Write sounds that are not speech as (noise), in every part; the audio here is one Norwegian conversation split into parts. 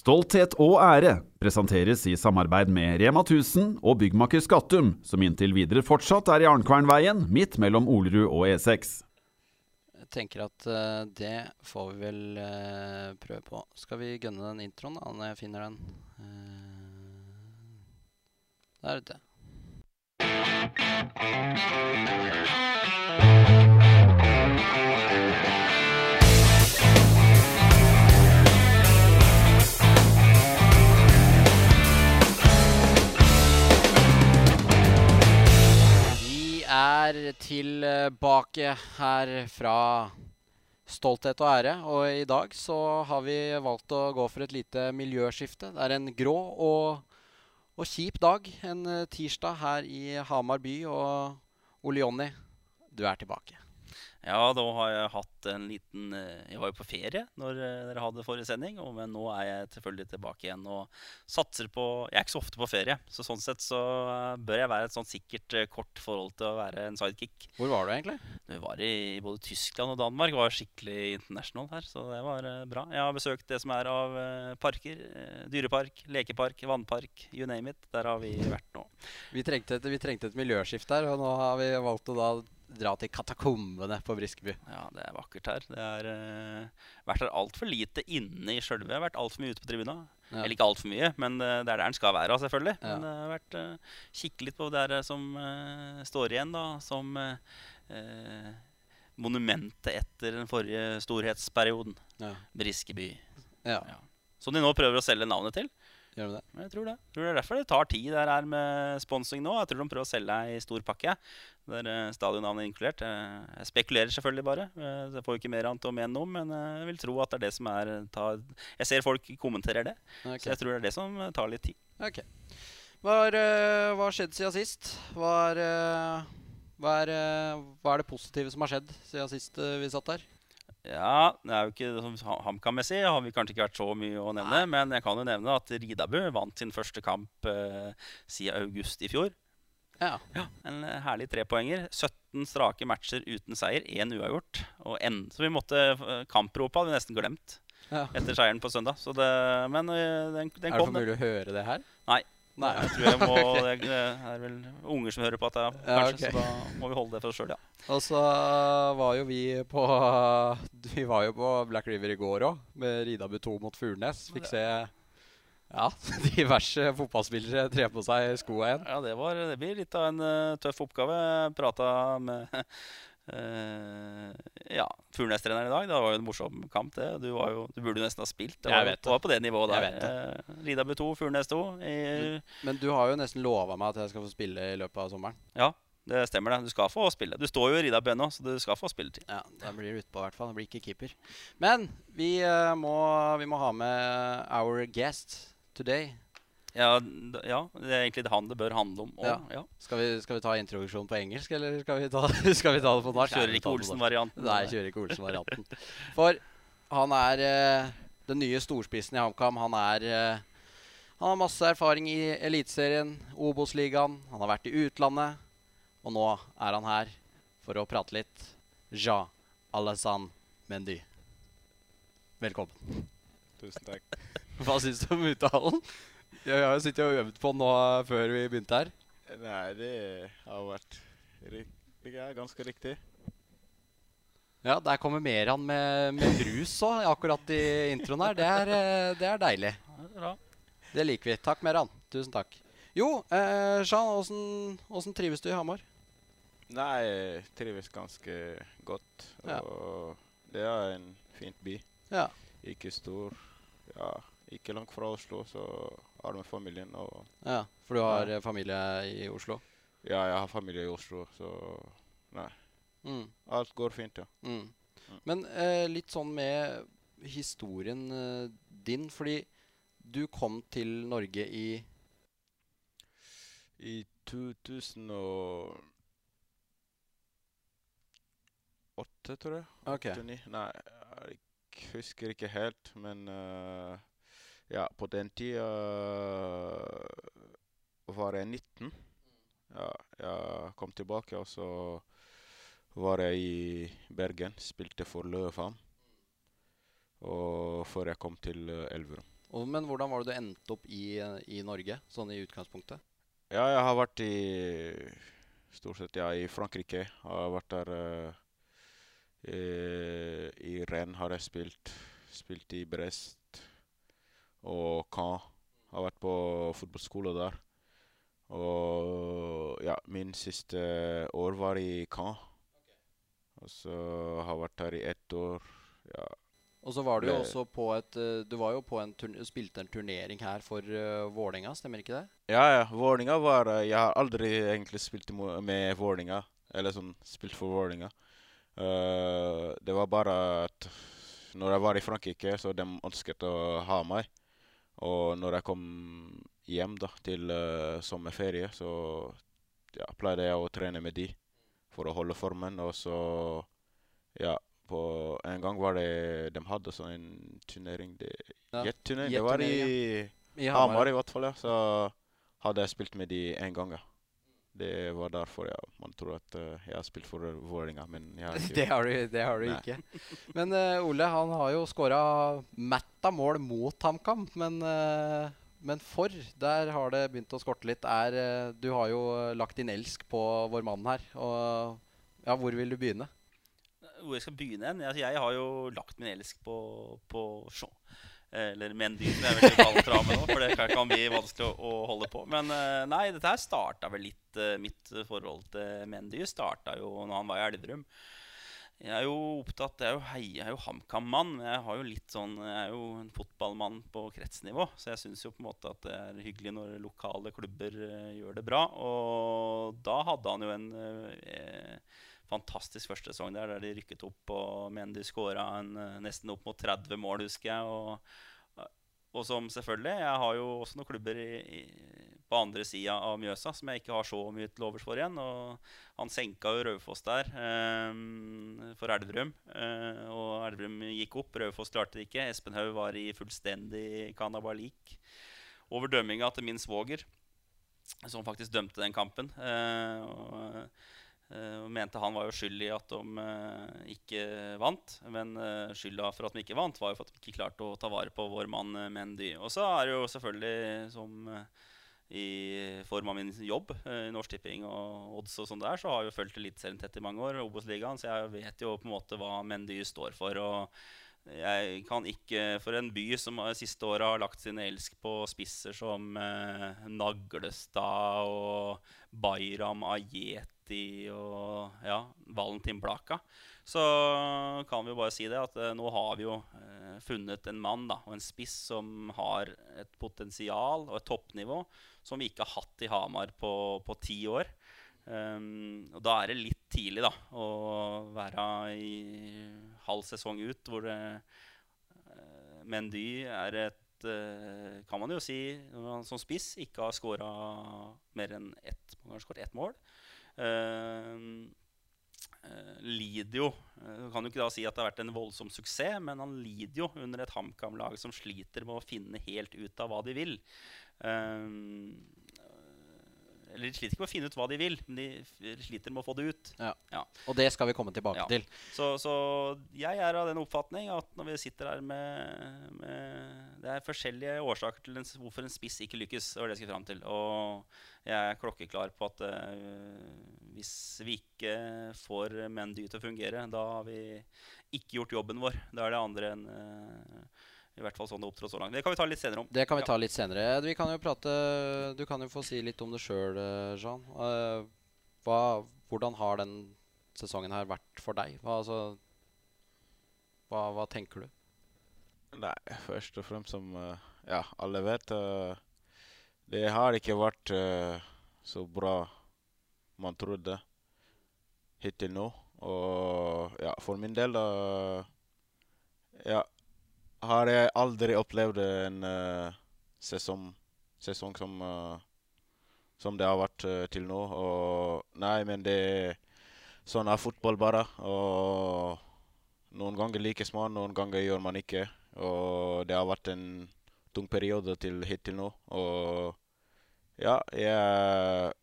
Stolthet og ære presenteres i samarbeid med Rema 1000 og byggmaker Skattum, som inntil videre fortsatt er i Arnkvernveien, midt mellom Olerud og E6. Jeg tenker at uh, det får vi vel uh, prøve på. Skal vi gønne den introen da, når jeg finner den? Uh, der ute. Er tilbake her fra Stolthet og ære, og i dag så har vi valgt å gå for et lite miljøskifte. Det er en grå og, og kjip dag, en eh, tirsdag her i Hamar by, og Ole Jonny, du er tilbake. Ja, da har jeg hatt en liten eh, Jeg var jo på ferie når eh, dere hadde forrige sending. Men nå er jeg selvfølgelig tilbake igjen og satser på Jeg er ikke så ofte på ferie, så sånn sett så eh, bør jeg være et sånn sikkert kort forhold til å være en sidekick. Hvor var du egentlig? Vi var i både Tyskland og Danmark. Var skikkelig international her, så det var bra. Jeg har besøkt det som er av parker. dyrepark, lekepark, vannpark, you name it. Der har vi vært nå. Vi trengte et, vi trengte et miljøskift der, og nå har vi valgt å da dra til katakombene på Briskeby. Ja, det er vakkert her. Det har uh, vært her altfor lite inne i sjølve. Vært altfor mye ute på tribuna. Ja. Eller ikke altfor mye, men uh, det er der den skal være, selvfølgelig. Ja. Men det har vært uh, kikke litt på det der som uh, står igjen, da, som uh, monumentet etter den forrige storhetsperioden. Ja. Briskeby. ja. Ja. Som de nå prøver å selge navnet til. Gjør du det? Jeg tror det. Jeg tror det er derfor det tar tid der her med sponsing nå. Jeg tror de prøver å selge ei stor pakke. Der uh, stadionnavnet er inkludert. Eh, Jeg spekulerer selvfølgelig bare. Eh, Jeg får ikke mer annet om enn om, men eh, jeg vil tro at det er det som er tar... Jeg ser folk kommenterer det, okay. så jeg tror det er det som eh, tar litt tid. Ok. Hva har, eh, skjedd siden sist? Hva er, eh, hva, er, eh, hva er det positive som har skjedd siden sist eh, vi satt her? Ja, det er jo ikke ha- HamKam-messig har vi kanskje ikke vært så mye å nevne, men jeg kan jo nevne at Ridabu vant sin første kamp eh, siden august i fjor. Ja. Ja, En eh, herlig trepoenger. 17 strake matcher uten seier, én uavgjort. Og en, så vi måtte eh, Kampropa hadde vi nesten glemt ja. etter seieren på søndag. Så det, men den, den, kom. Er det for mulig å høre det her? Nei. Nei. Jeg tror (laughs) jeg må, det, det er vel unger som hører på dette, Ja, kanskje, ok. så da må vi holde det for oss sjøl, ja. Og så var jo vi på (laughs) Vi var jo på Black River i går òg, med Ridabu 2 mot Furnes. Fikk se ja, (laughs) diverse fotballspillere tre på seg skoa igjen. Ja, det, var, det blir litt av en uh, tøff oppgave. Prata med eh, ja, Furnes-treneren i dag. Det var jo en morsom kamp, det. Du, var jo, du burde jo nesten ha spilt. Det var, det. var på det nivået der. Uh, Eh, Ridabu 2, Furnes 2. I, Men du har jo nesten lova meg at jeg skal få spille i løpet av sommeren. ja, det stemmer det. Du skal få spille. Du står jo i Ridabu ennå, så du skal få spilletid. Ja, Da blir du utpå, i hvert fall. Da blir ikke keeper. Men vi, uh, må, vi må ha med our guest today. Ja, d- ja, det er egentlig det han det bør handle om. Og, Ja. ja. Skal vi, skal vi ta introduksjonen på engelsk, eller skal vi ta, (laughs) skal vi ta det på norsk? Kjører ikke. Olsen-varianten. Nei, kjører ikke Olsen-varianten. For han er eh, den nye storspissen i HamKam. Han er eh, Han har masse erfaring i Eliteserien, Obos-ligaen. Han har vært i utlandet. Og nå er han her for å prate litt. Ja Alassane Mendy. Velkommen. Tusen takk. Hva syns du om uttalen? Jeg har jo sittet og øvd på den nå før vi begynte her. Nei, det har vært er ganske riktig. Ja, der kommer Meran med, med brus òg, akkurat i introen her. Det er, eh, det er deilig. Det er bra. Det liker vi. Takk, Meran. Tusen takk. Jo, eh, Jean, åssen, trives du i Hamar? Nei, jeg trives ganske godt. Ja. Og det er en fint by. Ja. Ikke stor. Ja, ikke langt fra Oslo, så har med familien. Og ja for du har Ja. eh, familie i Oslo? ja, jeg har familie i Oslo, så nei. Mm, Alt går fint, ja. mm. Men eh, litt sånn med historien eh, din, fordi du kom til Norge i I 2008, tror jeg. Ok. 89? Nei, jeg husker ikke helt, men eh, ja, på den tida var jeg 19. Ja, jeg kom tilbake, og så var jeg i Bergen, spilte for Løvam. Og før jeg kom til eh, Elverum. Og, men hvordan var det du endte opp i, i Norge, sånn i utgangspunktet? Ja, jeg har vært i Stort sett ja, i Frankrike. Jeg Har vært der uh, I, I Rennes har jeg spilt. Spilt i Brest og Caen. Har vært på fotballskole der. Og ja, min siste år var i Caen. Og så har jeg vært her i ett år. Ja, Og så var du jo også på et eh, Du var jo på en spilte en turnering her for uh, Vålerenga, stemmer ikke det? Ja, ja. Vålinga var eh, Jeg har aldri egentlig spilt med Vålinga. Eller sånn spilt for Vålerenga. Uh, det var bare at når jeg var i Frankrike, så de ønsket å ha meg. Og når jeg kom hjem da, til uh, sommerferie, så ja, pleide jeg å trene med de for å holde formen. Og så Ja, på en gang var det De hadde sånn en turnering det, Ja, Jetturnering. Det var i Hamar i hvert fall, ja. Så hadde jeg spilt med de én gang, ja. Det var derfor ja, man tror at uh, jeg har spilt for Vålerenga, men jeg har (laughs) ikke Det har du, det har du ikke. Men uh, Ole han har jo skåra matta mål mot HamKam. Men, uh, men for, der har det begynt å skorte litt. Er, du har jo lagt din elsk på vår mann her. Og ja, hvor vil du begynne? Hvor jeg skal begynne hen? Altså, jeg har jo lagt min elsk på, på Shaw. Eller Mendy, som jeg vil kalle trame nå. For det kan- bli vanskelig å, å holde på. Men eh, nei, dette her starta vel litt eh, Mitt forhold til Mendy starta jo når han var i Elverum. Jeg er jo opptatt Jeg er jo, hei, jeg er jo HamKam-mann. Jeg sånn Jeg er jo en fotballmann på kretsnivå. Så jeg syns jo på en måte at det er hyggelig når lokale klubber eh, gjør det bra. Og da hadde han jo en eh, fantastisk første sesong der, der de rykket opp og Mendy skåra nesten opp mot 30 mål, husker jeg. Og, og som selvfølgelig Jeg har jo også noen klubber i, i, på andre sida av Mjøsa som jeg ikke har så mye til overs for igjen. Og han senka jo Raufoss der um, for Elverum. Uh, og Elverum gikk opp. Raufoss klarte det ikke. Espen Haug var i fullstendig kanabalik over dømminga til min svoger, som faktisk dømte den kampen. Uh, og, og mente han var jo skyld i at de uh, ikke vant. Men uh, skylda for at de ikke vant, var jo for at de ikke klarte å ta vare på vår mann uh, Mendy. Og så er det jo selvfølgelig som i form av min jobb i Norsk Tipping og odds og sånn der, så har jeg jo fulgt Eliteserien tett i mange år, Obos-ligaen, så jeg vet jo på en måte hva Mendy står for. og jeg kan ikke For en by som siste året har lagt sin elsk på spisser som Naglestad og Bayram Ajeti og ja, Valentin Blaka, så kan vi jo bare si det at eh, nå har vi jo eh, funnet en mann da, og en spiss som har et potensial og et toppnivå som vi ikke har hatt i Hamar på, på ti år. Um, og da er det litt tidlig da å være i halv sesong ut hvor det, eh, Mendy er et Kan man jo si som spiss ikke har skåra mer enn ett, ett mål. Um, eh, lider jo eh, Kan jo ikke da si at det har vært en voldsom suksess, men han lider jo under et HamKam-lag som sliter med å finne helt ut av hva de vil. Um, eller de sliter ikke med å finne ut hva de vil, men de sliter med å få det ut. Og det skal vi komme tilbake Ja. til. Så, så jeg er av den oppfatning at når vi sitter her med, med Det er forskjellige årsaker til en, hvorfor en spiss ikke lykkes. Det var det jeg skulle fram til. Og jeg er klokkeklar på at eh, hvis vi ikke får Mendy til å fungere, da har vi ikke gjort jobben vår. Da er det andre enn eh, I hvert fall sånn det opptrådte så langt. Det kan vi ta litt senere om. Det kan vi Ja. ta litt senere. Vi kan jo prate Du kan jo få si litt om det sjøl, Jean. Eh, hva, hvordan har den sesongen her vært for deg? Hva, altså, hva, hva tenker du? Nei, først og fremst som eh, ja, alle vet eh, Det har ikke vært eh, så bra man trodde hittil nå. Og ja, for min del Ja, har jeg aldri opplevd en uh, sesong, sesong som uh, som det har vært uh, til nå. Og nei, men det er Sånn er fotball bare. Og noen ganger likes man, noen ganger gjør man ikke. Og det har vært en tung periode til hittil nå. Og ja, jeg,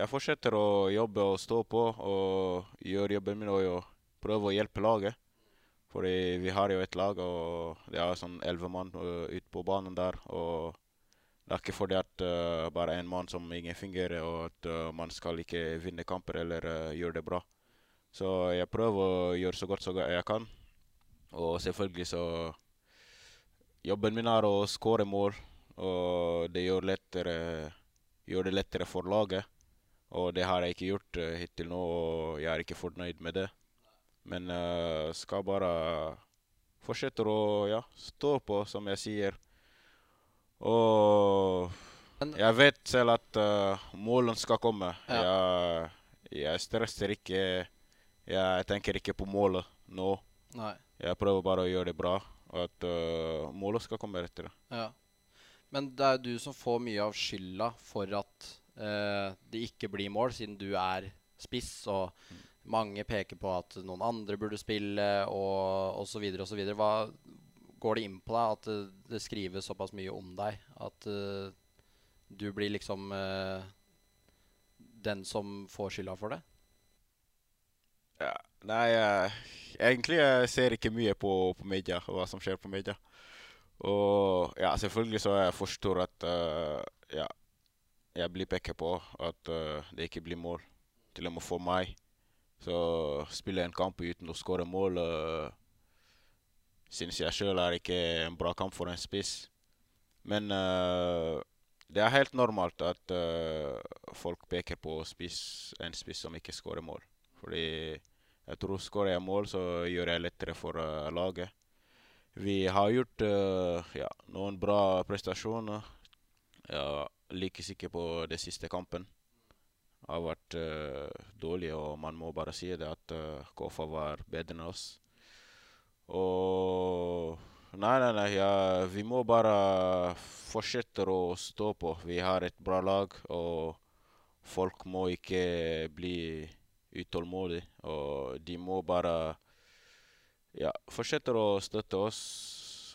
jeg fortsetter å jobbe og stå på og gjøre jobben min og prøve å hjelpe laget. Fordi vi har jo et lag, og det er sånn elleve mann uh, ute på banen der. Og det er ikke fordi at uh, bare én mann som ingen fungerer, og at uh, man skal ikke vinne kamper eller uh, gjøre det bra. Så jeg prøver å gjøre så godt som jeg kan. Og selvfølgelig så Jobben min er å skåre mål, og det gjør, lettere, gjør det lettere for laget. Og det har jeg ikke gjort hittil nå, og jeg er ikke fornøyd med det. Men uh, skal bare fortsette å ja, stå på, som jeg sier. Og jeg vet selv at uh, målene skal komme. Ja. Jeg, jeg stresser ikke Jeg tenker ikke på målet nå. Nei. Jeg prøver bare å gjøre det bra, og at uh, målet skal komme etter. Ja. Men det er jo du som får mye av skylda for at uh, det ikke blir mål, siden du er spiss, og mange peker på at noen andre burde spille, og osv., osv. Hva går det inn på deg at det, det skrives såpass mye om deg at uh, du blir liksom uh, den som får skylda for det? Ja, nei, uh, egentlig jeg ser ikke mye på, på media, hva som skjer på media. Og ja, selvfølgelig så jeg forstår at eh, ja, jeg blir pekt på at eh, det ikke blir mål. Til og med for meg. Så spille en kamp uten å skåre mål uh, syns jeg sjøl er ikke en bra kamp for en spiss. Men uh, det er helt normalt at uh, folk peker på spiss, en spiss som ikke skårer mål. Fordi jeg tror skårer jeg mål, så gjør jeg lettere for uh, laget. Vi har gjort ja, noen bra prestasjoner. Jeg er like sikker på den siste kampen. Har vært uh, dårlig, og man må bare si det at uh, KFA var bedre enn oss. Og Nei, nei, nei. Ja, vi må bare fortsette å stå på. Vi har et bra lag, og folk må ikke bli utålmodige. Og de må bare ja, fortsette å støtte oss.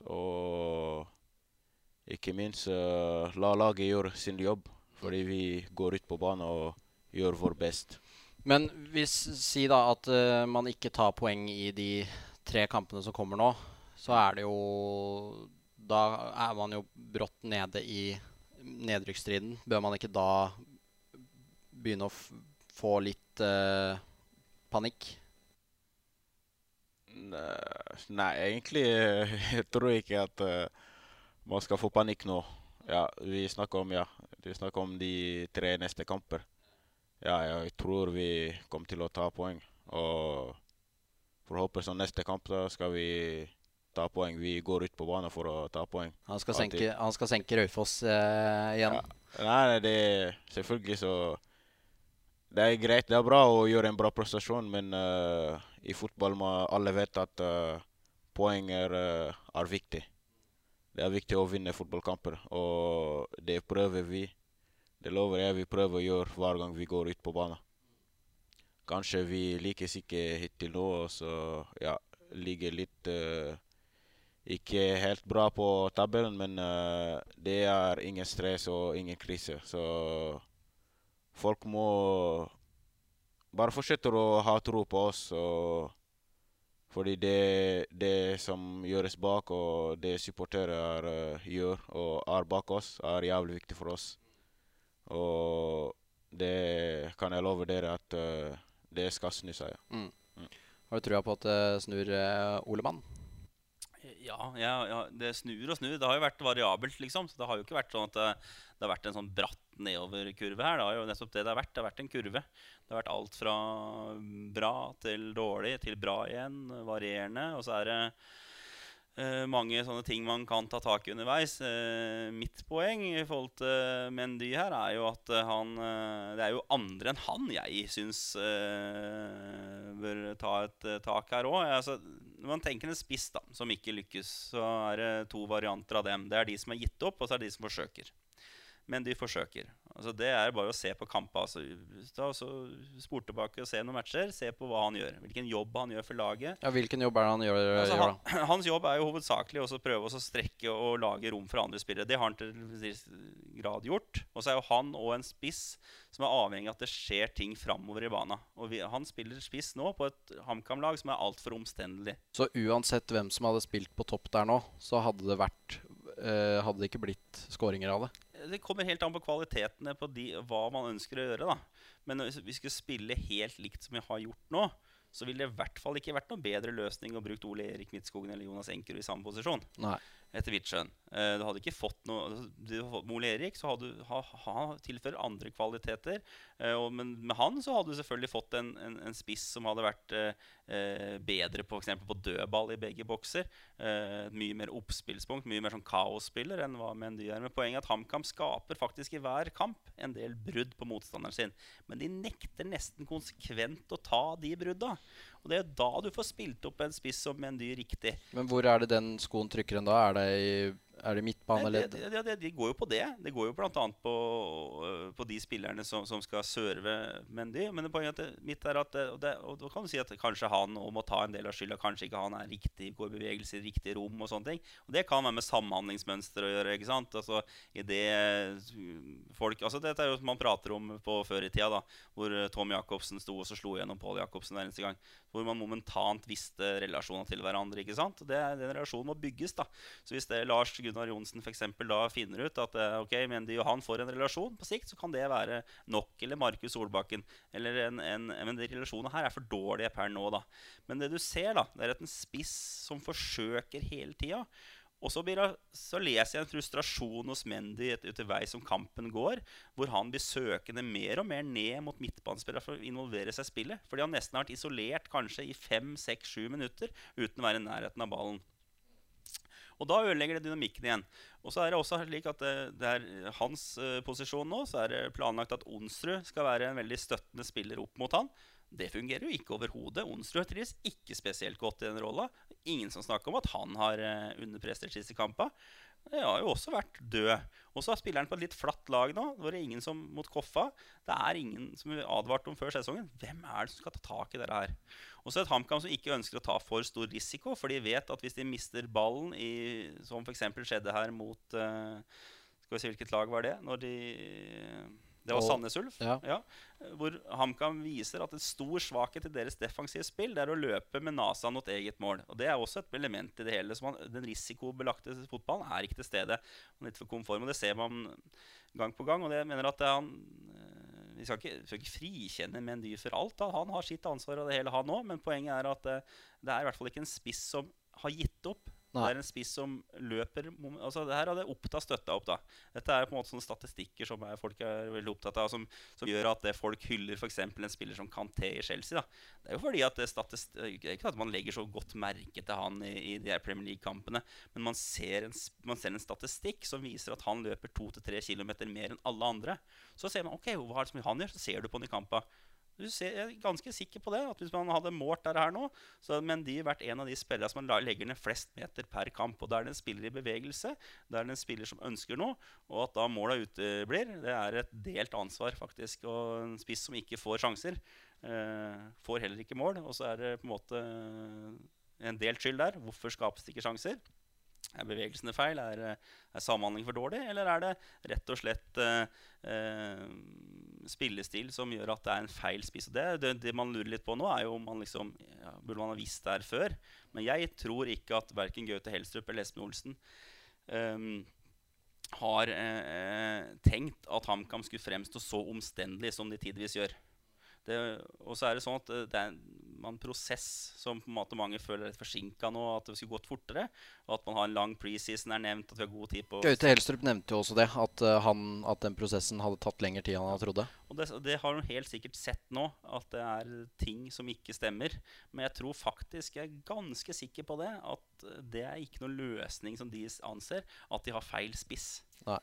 Og ikke minst uh, la laget gjøre sin jobb. Fordi vi går ut på banen og gjør vår best. Men hvis Si da at uh, man ikke tar poeng i de tre kampene som kommer nå, så er det jo Da er man jo brått nede i nedrykksstriden. Bør man ikke da begynne å f få litt uh, panikk? Nei, egentlig eh, (laughs) jeg tror ikke at uh, man skal få panikk nå. Ja, vi snakker om ja, vi snakker om de tre neste kamper. Ja, jeg tror vi kommer til å ta poeng. Og forhåpentligvis neste kamp da skal vi ta poeng. Vi går ut på banen for å ta poeng. Han skal senke, han skal senke Raufoss eh, igjen. Ja. Nei, nei, det er selvfølgelig så Det er greit, det er bra å gjøre en bra prestasjon, men uh, i fotball må alle vite at uh, poeng er, uh, er viktig. Det er viktig å vinne fotballkamper, og det prøver vi. Det lover jeg vi prøver å gjøre hver gang vi går ut på banen. Kanskje vi likes ikke hittil nå, så ja, ligger litt uh, ikke helt bra på tabellen, men uh, det er ingen stress og ingen krise. Så folk må bare fortsette å ha tro på oss. Og fordi det, det som gjøres bak, og det supportere eh, gjør og er bak oss, er jævlig viktig for oss. Og det kan jeg love dere at uh, det skal snu seg. ja. Har du trua på at det snur, uh, Olemann? Ja, ja, ja, det snur og snur. Det har jo vært variabelt, liksom. Så det har jo ikke vært sånn at det, det har vært en sånn bratt nedoverkurve her. Det har jo nettopp det det har vært. Det har vært en kurve. Det har vært alt fra bra til dårlig til bra igjen. Varierende. Og så er det eh, mange sånne ting man kan ta tak i underveis. Eh, mitt poeng i forhold til Mendy her er jo at eh, han eh, Det er jo andre enn han jeg syns eh, bør ta et eh, tak her òg. Altså, når man tenker en spiss da, som ikke lykkes, så er det to varianter av dem. Det er de som er gitt opp, og så er det de som forsøker. Men de forsøker. Altså Det er bare å se på kamper. Altså, Spor tilbake og se noen matcher. Se på hva han gjør. Hvilken jobb han gjør for laget. Ja, Hvilken jobb er det han gjør, Altså, gjør han, (clears throat) hans jobb er jo hovedsakelig å prøve å strekke og lage rom for andre spillere. Det har han til viss grad gjort. Og så er jo han og en spiss som er avhengig av at det skjer ting framover i banen. Og vi, han spiller spiss nå på et HamKam-lag som er altfor omstendelig. Så uansett hvem som hadde spilt på topp der nå, så hadde det vært eh, Hadde det ikke blitt skåringer av det. Det kommer helt an på kvalitetene på de, hva man ønsker å gjøre. da. Men hvis vi skulle spille helt likt som vi har gjort nå, så ville det i hvert fall ikke vært noen bedre løsning å bruke Ole Erik Midtskogen eller Jonas Enkerud i samme posisjon. Nei. Etter mitt skjønn. Eh, du hadde ikke fått noe altså, Ole Erik ha, ha, tilfører andre kvaliteter. Eh, og, men med han så hadde du selvfølgelig fått en, en, en spiss som hadde vært eh, eh, bedre på, på dødball i begge bokser. Eh, mye mer oppspillspunkt, mye mer sånn kaosspiller enn hva Mendy er. Men poenget er at HamKam skaper faktisk i hver kamp en del brudd på motstanderen sin. Men de nekter nesten konsekvent å ta de brudda. Og det er da du får spilt opp en spiss som Mendy riktig. Men hvor er det den skoen trykker en da? Er det i er det midtbaneledd? det, de, de, de går jo på det. Det går jo bl.a. På, øh, på de spillerne som, som skal serve Mendy. Men det poenget er mitt er at og, det, og da kan du si at kanskje han må ta en del av skylda. Kanskje ikke han er riktig, går i bevegelse i riktig rom og sånne ting. Og det kan være med samhandlingsmønster å gjøre. ikke sant? Altså i det øh, folk, altså Dette er jo man prater om på før i tida, da, hvor øh, Tom Jacobsen sto og så slo gjennom Pål Jacobsen hver eneste gang. Hvor man momentant visste relasjonene til hverandre. ikke sant? Det, den relasjonen må bygges. da. Så hvis det Lars Gunnar Johnsen eksempel, da finner ut at eh, ok, Mendy og han får en relasjon på sikt, så kan det være nok. Eller Markus Solbakken. Eller en, en, men de relasjonene her er for dårlige per nå. da. Men det du ser, da, det er at en spiss som forsøker hele tida. Og så, det, så leser jeg en frustrasjon hos Mendy utover som kampen går, hvor han blir søkende mer og mer ned mot midtbanespillere for å involvere seg i spillet. Fordi han nesten har vært isolert kanskje i fem, seks, sju minutter uten å være i nærheten av ballen. Og da ødelegger det dynamikken igjen. Og så er det også slik at det, det er hans uh, posisjon nå, så er det planlagt at Onsrud skal være en veldig støttende spiller opp mot han. Det fungerer jo ikke overhodet. Onsrud trives ikke spesielt godt i den rolla. Ingen som snakker om at han har uh, underprestert siste kampa. Det har jo også vært død. Og så har spilleren på et litt flatt lag nå. Det var ingen som mot Koffa. Det er ingen som advarte om før sesongen. Hvem er det som skal ta tak i dette her? Og så et HamKam som ikke ønsker å ta for stor risiko, for de vet at hvis de mister ballen, i, som f.eks. skjedde her mot eh, Skal vi se hvilket lag var det? Når de Det var Sandnes Ulf. Ja. hvor HamKam viser at en stor svakhet i deres defensive spill Det er å løpe med nesa mot eget mål. Og Det er også et element i det hele. Man, den risikobelagte fotballen er ikke til stede. Man er litt for konform, og Det ser man gang på gang. Og det mener at han eh, Vi skal ikke, skal ikke frikjenne Mendy for alt. Da. Han har sitt ansvar og det hele, han òg. Men poenget er at eh, det er i hvert fall ikke en spiss som har gitt opp. Nei. Det er en spiss som løper altså Det her hadde Oppta støtta opp. da Dette er på en måte sånne statistikker som er, folk er veldig opptatt av, som, som gjør at folk hyller f.eks. en spiller som Kanté i Chelsea. da Det er jo fordi at statist, det er ikke at man legger så godt merke til han i, i de her Premier League-kampene, men man ser, en, man ser en statistikk som viser at han løper 2-3 km mer enn alle andre. Så ser man ok, hva er det som han gjør, så ser du på han i kampa. Ser, jeg er ganske sikker på det. at Hvis man hadde målt dette her nå, så hadde Mendy vært en av de spillerne som legger ned flest meter per kamp. Og Da er det en spiller i bevegelse, da er det en spiller som ønsker noe. Og at da måla uteblir, det er et delt ansvar, faktisk. Og en spiss som ikke får sjanser, eh, får heller ikke mål. Og så er det på en måte en delt skyld der. Hvorfor skapes det ikke sjanser? Er bevegelsene feil? Er, eh, er samhandling for dårlig? Eller er det rett og slett eh, eh, spillestil som gjør at det er en feil spiss? Det, det, det man lurer litt på nå, er jo om man liksom ja, Burde man ha visst det her før? Men jeg tror ikke at verken Gaute Helstrup eller Espen Olsen um, har eh, eh, tenkt at HamKam skulle fremstå så omstendelig som de tidvis gjør. Det, og så er det sånn at eh, det er man prosess som på en måte mange føler er forsinka nå. At det skulle gått fortere. Og at man har en lang preseason er nevnt. At vi har god tid på Gaute Helstrup nevnte jo også det, at, eh, han, at den prosessen hadde tatt lengre tid enn han trodde. Og det, det har hun helt sikkert sett nå, at det er ting som ikke stemmer. Men jeg tror faktisk, jeg er ganske sikker på det, at det er ikke noen løsning som de anser, at de har feil spiss. Nei.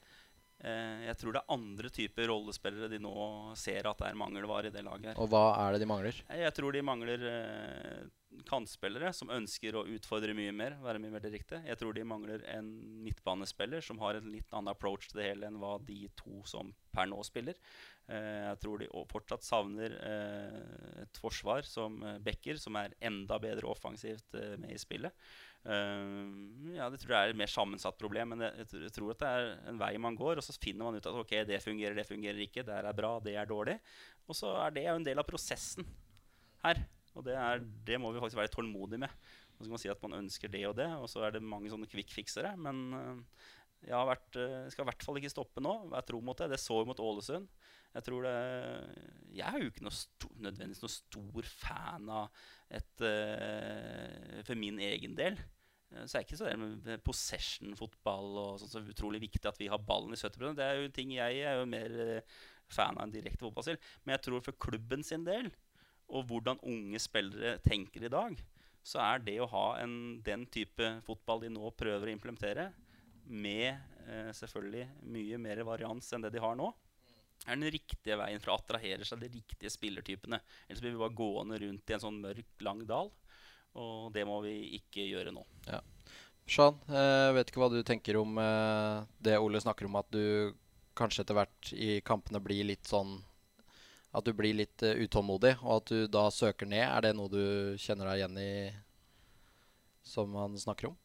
Eh, jeg tror det er andre typer rollespillere de nå ser at det er mangelvare i det laget. her. Og hva er det de mangler? Jeg tror de mangler eh, kantspillere som ønsker å utfordre mye mer. være mye mer direkte. Jeg tror de mangler en midtbanespiller som har en litt annen approach til det hele enn hva de to som per nå spiller. Eh, jeg tror de fortsatt savner eh, et forsvar som eh, Becker, som er enda bedre offensivt eh, med i spillet. Eh, ja, det tror jeg er et mer sammensatt problem, men jeg, jeg tror- at det er en vei man går, og så finner man ut at ok, det fungerer, det fungerer ikke, det er bra, det er dårlig. Og så er det jo en del av prosessen her. Og det, er, det må vi faktisk være tålmodige med. Og så kan man si at man ønsker det og det, og så er det mange sånne quick-fiksere. Men øh, jeg har vært, øh, skal i hvert fall ikke stoppe nå. Vær tro mot det. Det så vi mot Ålesund. Jeg tror det Jeg er jo ikke noe stor, nødvendigvis noe stor fan av et uh, For min egen del. Eh, Så er ikke så det med possession-fotball og sånn så utrolig viktig at vi har ballen i 70 Det er jo ting jeg er jo mer eh, fan av enn direkte fotballspill. Men jeg tror for klubben sin del, og hvordan unge spillere tenker i dag, så er det å ha en, den type fotball de nå prøver å implementere, med eh, selvfølgelig mye mer varians enn det de har nå, er den riktige veien for å attrahere seg de riktige spillertypene. Ellers blir vi bare gående rundt i en sånn mørk, lang dal. Og det må vi ikke gjøre nå. Sean, jeg vet ikke hva du tenker om eh, det Ole snakker om, at du kanskje etter hvert i kampene blir litt sånn At du blir litt eh, utålmodig, og at du da søker ned. Er det noe du kjenner deg igjen i, som han snakker om?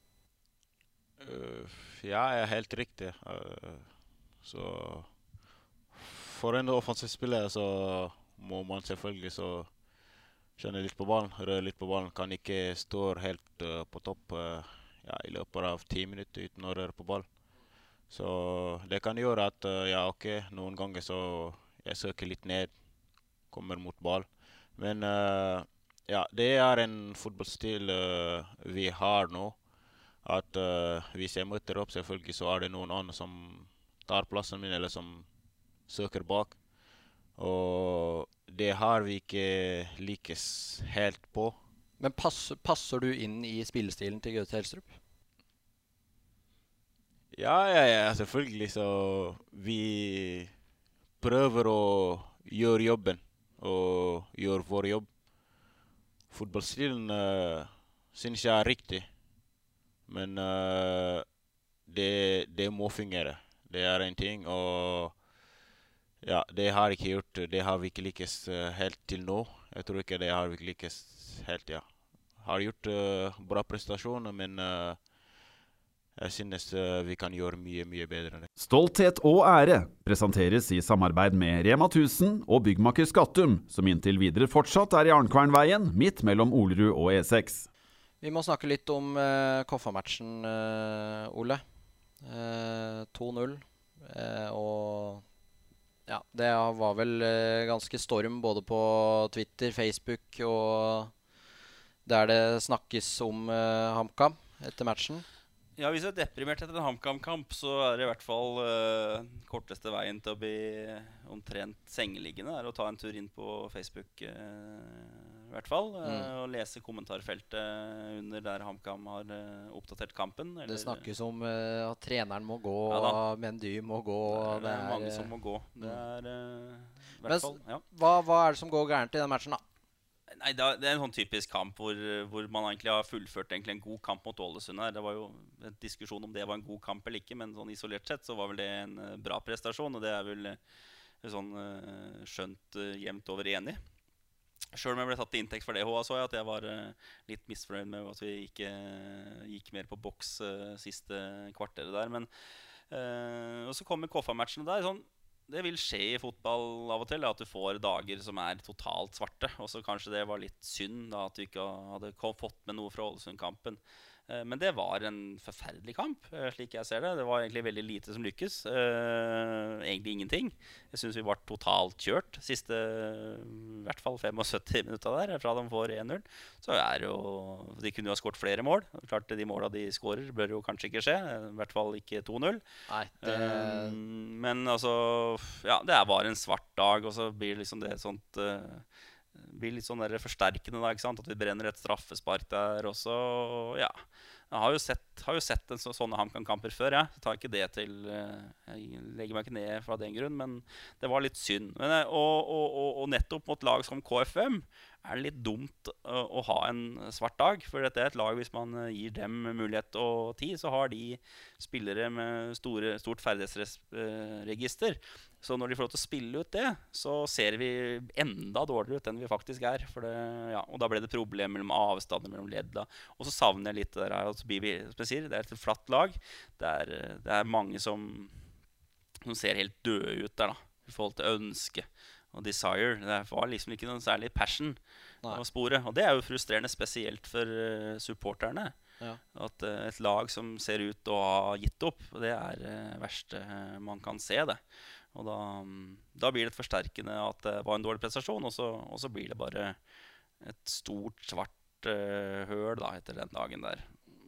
Uh, ja, er helt riktig. Uh, så for en offensiv spiller så må man selvfølgelig så kjenne litt på ballen, røre litt på ballen. Kan ikke stå helt uh, på topp uh, ja, i løpet av ti minutter uten å røre på ball. Så det kan gjøre at uh, ja, ok, noen ganger så jeg søker litt ned, kommer mot ball. Men ja, det er en fotballstil vi har nå at hvis jeg møter opp, selvfølgelig så er det noen andre som tar plassen min, eller som søker bak. Og det har vi ikke lykkes helt på. Men pass, passer du inn i spillestilen til Gaute Helstrup? Ja, ja, ja, selvfølgelig. Så vi prøver å gjøre jobben og gjøre vår jobb. Fotballstilen uh, syns jeg er riktig. Men uh, det, det må fungere. Det er en ting. Og ja, det har ikke gjort Det har vi ikke lykkes eh, helt til nå. Jeg tror ikke det har vi ikke lykkes helt, ja. Har gjort uh, bra prestasjoner, men uh, jeg synes uh, vi kan gjøre mye, mye bedre enn det. Stolthet og ære presenteres i samarbeid med Rema 1000 og byggmaker Skattum, som inntil videre fortsatt er i Arnkvernveien, midt mellom Olerud og E E6. Vi må snakke litt om uh, Koffa-matchen, Ole. Eh, 2-0. Eh, og ja, det var vel eh, ganske storm både på Twitter, Facebook og der det snakkes om uh, HamKam etter matchen. Ja, Hvis du er deprimert etter en HamKam-kamp, så er det i hvert fall uh, korteste veien til å bli omtrent sengeliggende er å ta en tur inn på Facebook. eh, i hvert fall, eh, Mm. Og lese kommentarfeltet under der HamKam har eh, oppdatert kampen. Det snakkes om eh, at treneren må gå, Ja Mendy må gå. det, og er, det er mange som må gå. Det er uh, hvert fall, ja. hva, hva er det som går gærent i den matchen, da? Nei, det er, en sånn typisk kamp hvor, hvor man egentlig har fullført egentlig en god kamp mot Ålesund. her. Det var jo en diskusjon om det var en god kamp eller ikke, men sånn isolert sett så var vel det en bra prestasjon. Og det er vel sånn skjønt jevnt over enig. Sjøl om jeg ble tatt til inntekt for det, så jeg at jeg var eh, litt misfornøyd med at vi ikke eh, gikk mer på boks eh, siste kvarteret der. Men Og så kommer Koffa-matchene der. sånn det vil skje i fotball av og til, at du får dager som er totalt svarte. Og så kanskje det var litt synd da at du ikke hadde fått med noe fra Ålesund-kampen. Eh, Men det var en forferdelig kamp, eh, slik jeg ser det. Det var egentlig veldig lite som lykkes. Eh, egentlig ingenting. Jeg syns vi var totalt kjørt siste i hvert fall 75 minutta der, fra de får 1-0. Så er jo De kunne jo ha skåret flere mål. Klart De måla de skårer, bør jo kanskje ikke skje. I hvert fall ikke 2-0. Det, men altså Ja, det er bare en svart dag, og så blir liksom det et sånt blir litt sånn der forsterkende, da, ikke sant? At vi brenner et straffespark der også. og Ja. Jeg har jo sett, har jo sett en så, sånne HamKam-kamper før. Ja. Jeg. Tar ikke det til eh, Jeg legger meg ikke ned fra den grunn, men det var litt synd. Men, eh, og, og, og, nettopp mot lag som KFM er det litt dumt å, å ha en svart dag. For dette er et lag, hvis man eh, gir dem mulighet og tid, så har de spillere med store, stort ferdighetsregister. Så når de får lov til å spille ut det, så ser vi enda dårligere ut enn vi faktisk er. Det, ja, og da ble det problemer mellom avstander mellom ledda. Og så savner jeg litt det der. Altså, Bibi sier, det er et flatt lag. Det er, det er mange som, som ser helt døde ut der, da. I forhold til ønske og desire. Det var liksom ikke noen særlig passion Nei. å spore. Og det er jo frustrerende, spesielt for uh, supporterne. Ja. At uh, et lag som ser ut til å ha gitt opp, det er det uh, verste uh, man kan se. det Og da, um, da blir det forsterkende at det var en dårlig prestasjon, og så, og så blir det bare et stort, svart høl da, etter den dagen der.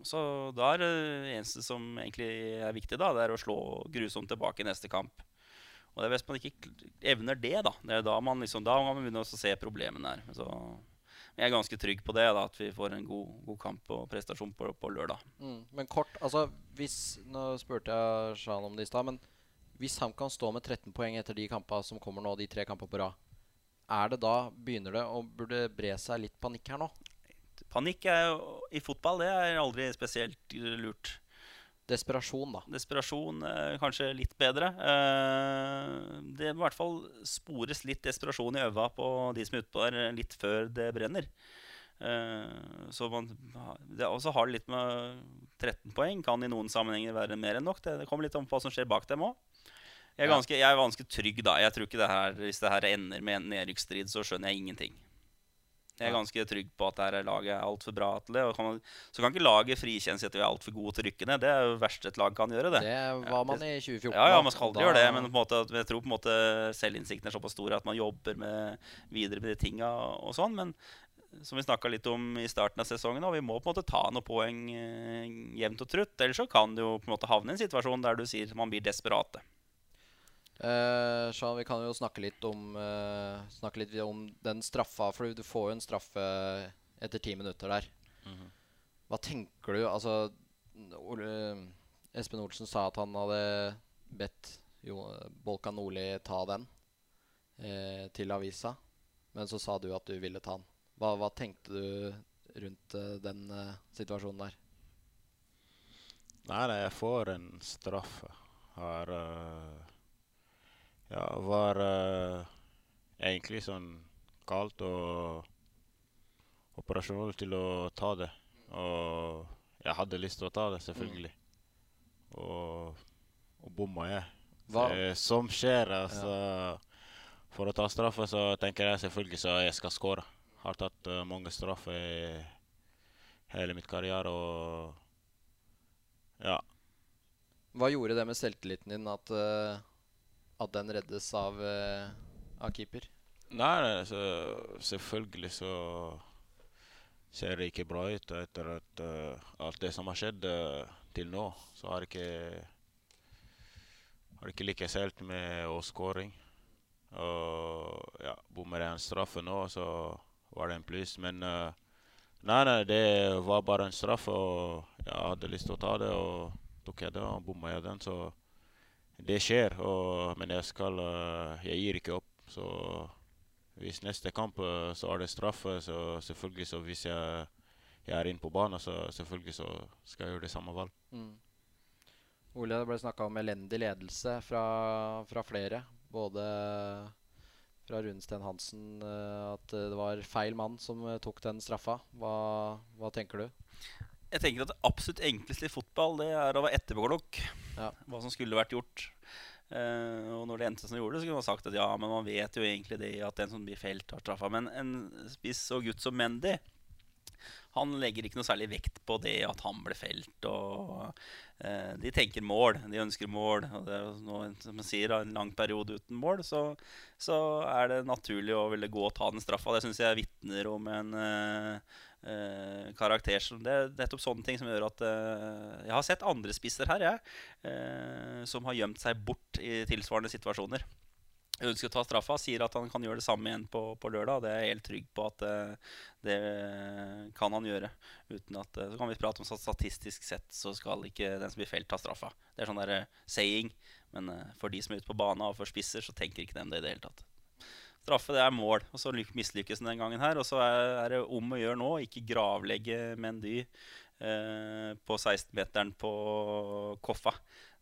Så da er det eneste som egentlig er viktig, da, det er å slå grusomt tilbake i neste kamp. Og det er hvis man ikke evner det, da. Det er da man liksom, da man begynne å se problemene her. Så jeg er ganske trygg på det, da, at vi får en god, god kamp og prestasjon på, på lørdag. Mm. Men kort, altså hvis Nå spurte jeg Shan om det i stad, men hvis HamKam står med 13 poeng etter de kampene som kommer nå, de tre kampene på rad, er det da begynner det å burde bre seg litt panikk her nå? Panikk er jo, i fotball det er aldri spesielt lurt. Desperasjon, da. Desperasjon er kanskje litt bedre. Eh, Det må i hvert fall spores litt desperasjon i øva på de som er utpå der, litt før det brenner. Eh, Så man det også har det litt med 13 poeng. Kan i noen sammenhenger være mer enn nok. Det, det kommer litt om hva som skjer bak dem òg. Jeg jeg er ganske trygg, da. Jeg tror ikke det her, Hvis det her ender med en nedrykksstrid, så skjønner jeg ingenting. Jeg er ganske trygg på at dette laget er altfor bra til det. Og kan man, så kan ikke laget frikjenne seg at vi er altfor gode til å rykke ned. Det er jo verste et lag kan gjøre. det. Det var man i 2014. Ja, ja, man skal aldri Da- gjøre det, men måte, jeg tror på en måte selvinnsikten er såpass stor at man jobber med, videre med de tinga og sånn. Men som vi snakka litt om i starten av sesongen, og vi må på en måte ta noen poeng eh, jevnt og trutt. Ellers så kan du jo på en måte havne i en situasjon der du sier man blir desperate. Eh, Shan, vi kan jo snakke litt om uh, Snakke litt om den straffa, for du får jo en straffe etter ti minutter der. Mhm. Hva tenker du? Altså Ole, Espen Olsen sa at han hadde bedt jo, Bolkan Nordli ta den uh, til avisa, men så sa du at du ville ta den. Hva, hva tenkte du rundt eh, den eh, situasjonen der? Nei, jeg får en straffe. Har eh, Ja, var eh, egentlig sånn kaldt og operasjonell til å ta det. Og jeg hadde lyst til å ta det, selvfølgelig. Og, og bomma jeg. Hva, som skjer, altså For å ta straffe så tenker jeg selvfølgelig så jeg skal skåre. Har tatt uh, mange straffer i hele mitt karriere og Ja. hva gjorde det med selvtilliten din at, eh, at den reddes av, eh, av keeper? Nei, altså, selvfølgelig så ser det ikke bra ut etter at uh, alt det som har skjedd uh, til nå. Så har ikke har ikke lykkes helt med åskåring. Og ja, bommer jeg en straffe nå, så var det en pluss. Men uh, nei, nei, det var bare en straffe, og jeg hadde lyst til å ta det, og tok jeg det, og bomma jeg den. Så det skjer, og, men jeg skal eh, Jeg gir ikke opp. Så hvis neste kamp eh, så er det straffe, så selvfølgelig så hvis jeg, jeg er inne på banen, så selvfølgelig så skal jeg gjøre det samme valg. Mm. Ole, det ble snakka om elendig ledelse fra, fra flere. Både fra Runesten Hansen eh, at det var feil mann som tok den straffa. Hva, hva tenker du? Jeg tenker at det absolutt enkleste i fotball Det er å være etterpåklok. Ja. Hva som skulle vært gjort. Eh, og når det endte som det gjorde, så kunne man sagt at ja, men man vet jo egentlig det at den som blir felt, har straffa. Men en spiss og gutt som Mendy han legger ikke noe særlig vekt på det at han ble felt. Og, eh, de tenker mål. De ønsker mål. Og det er noe, som man sier, en lang periode uten mål, så, så er det naturlig å ville gå og ta den straffa. Det syns jeg vitner om en eh, eh, karakter som Det er nettopp sånne ting som gjør at eh, Jeg har sett andre spisser her, jeg, eh, som har gjemt seg bort i tilsvarende situasjoner. ønsker å ta straffa, sier at han kan gjøre det samme igjen på, på lørdag. Det er jeg helt trygg på at uh, det kan han gjøre. Uten at, uh, så kan vi prate om at statistisk sett så skal ikke den som blir felt, ta straffa. Det er sånn der uh, saying. Men for de som er ute på banen og for spisser, så tenker ikke dem det i det hele tatt. Straffe det er mål, og så lyk- mislykkes den den gangen her. Og så er, er det om å gjøre nå, ikke gravlegge Mendy eh, på 16-meteren på Koffa.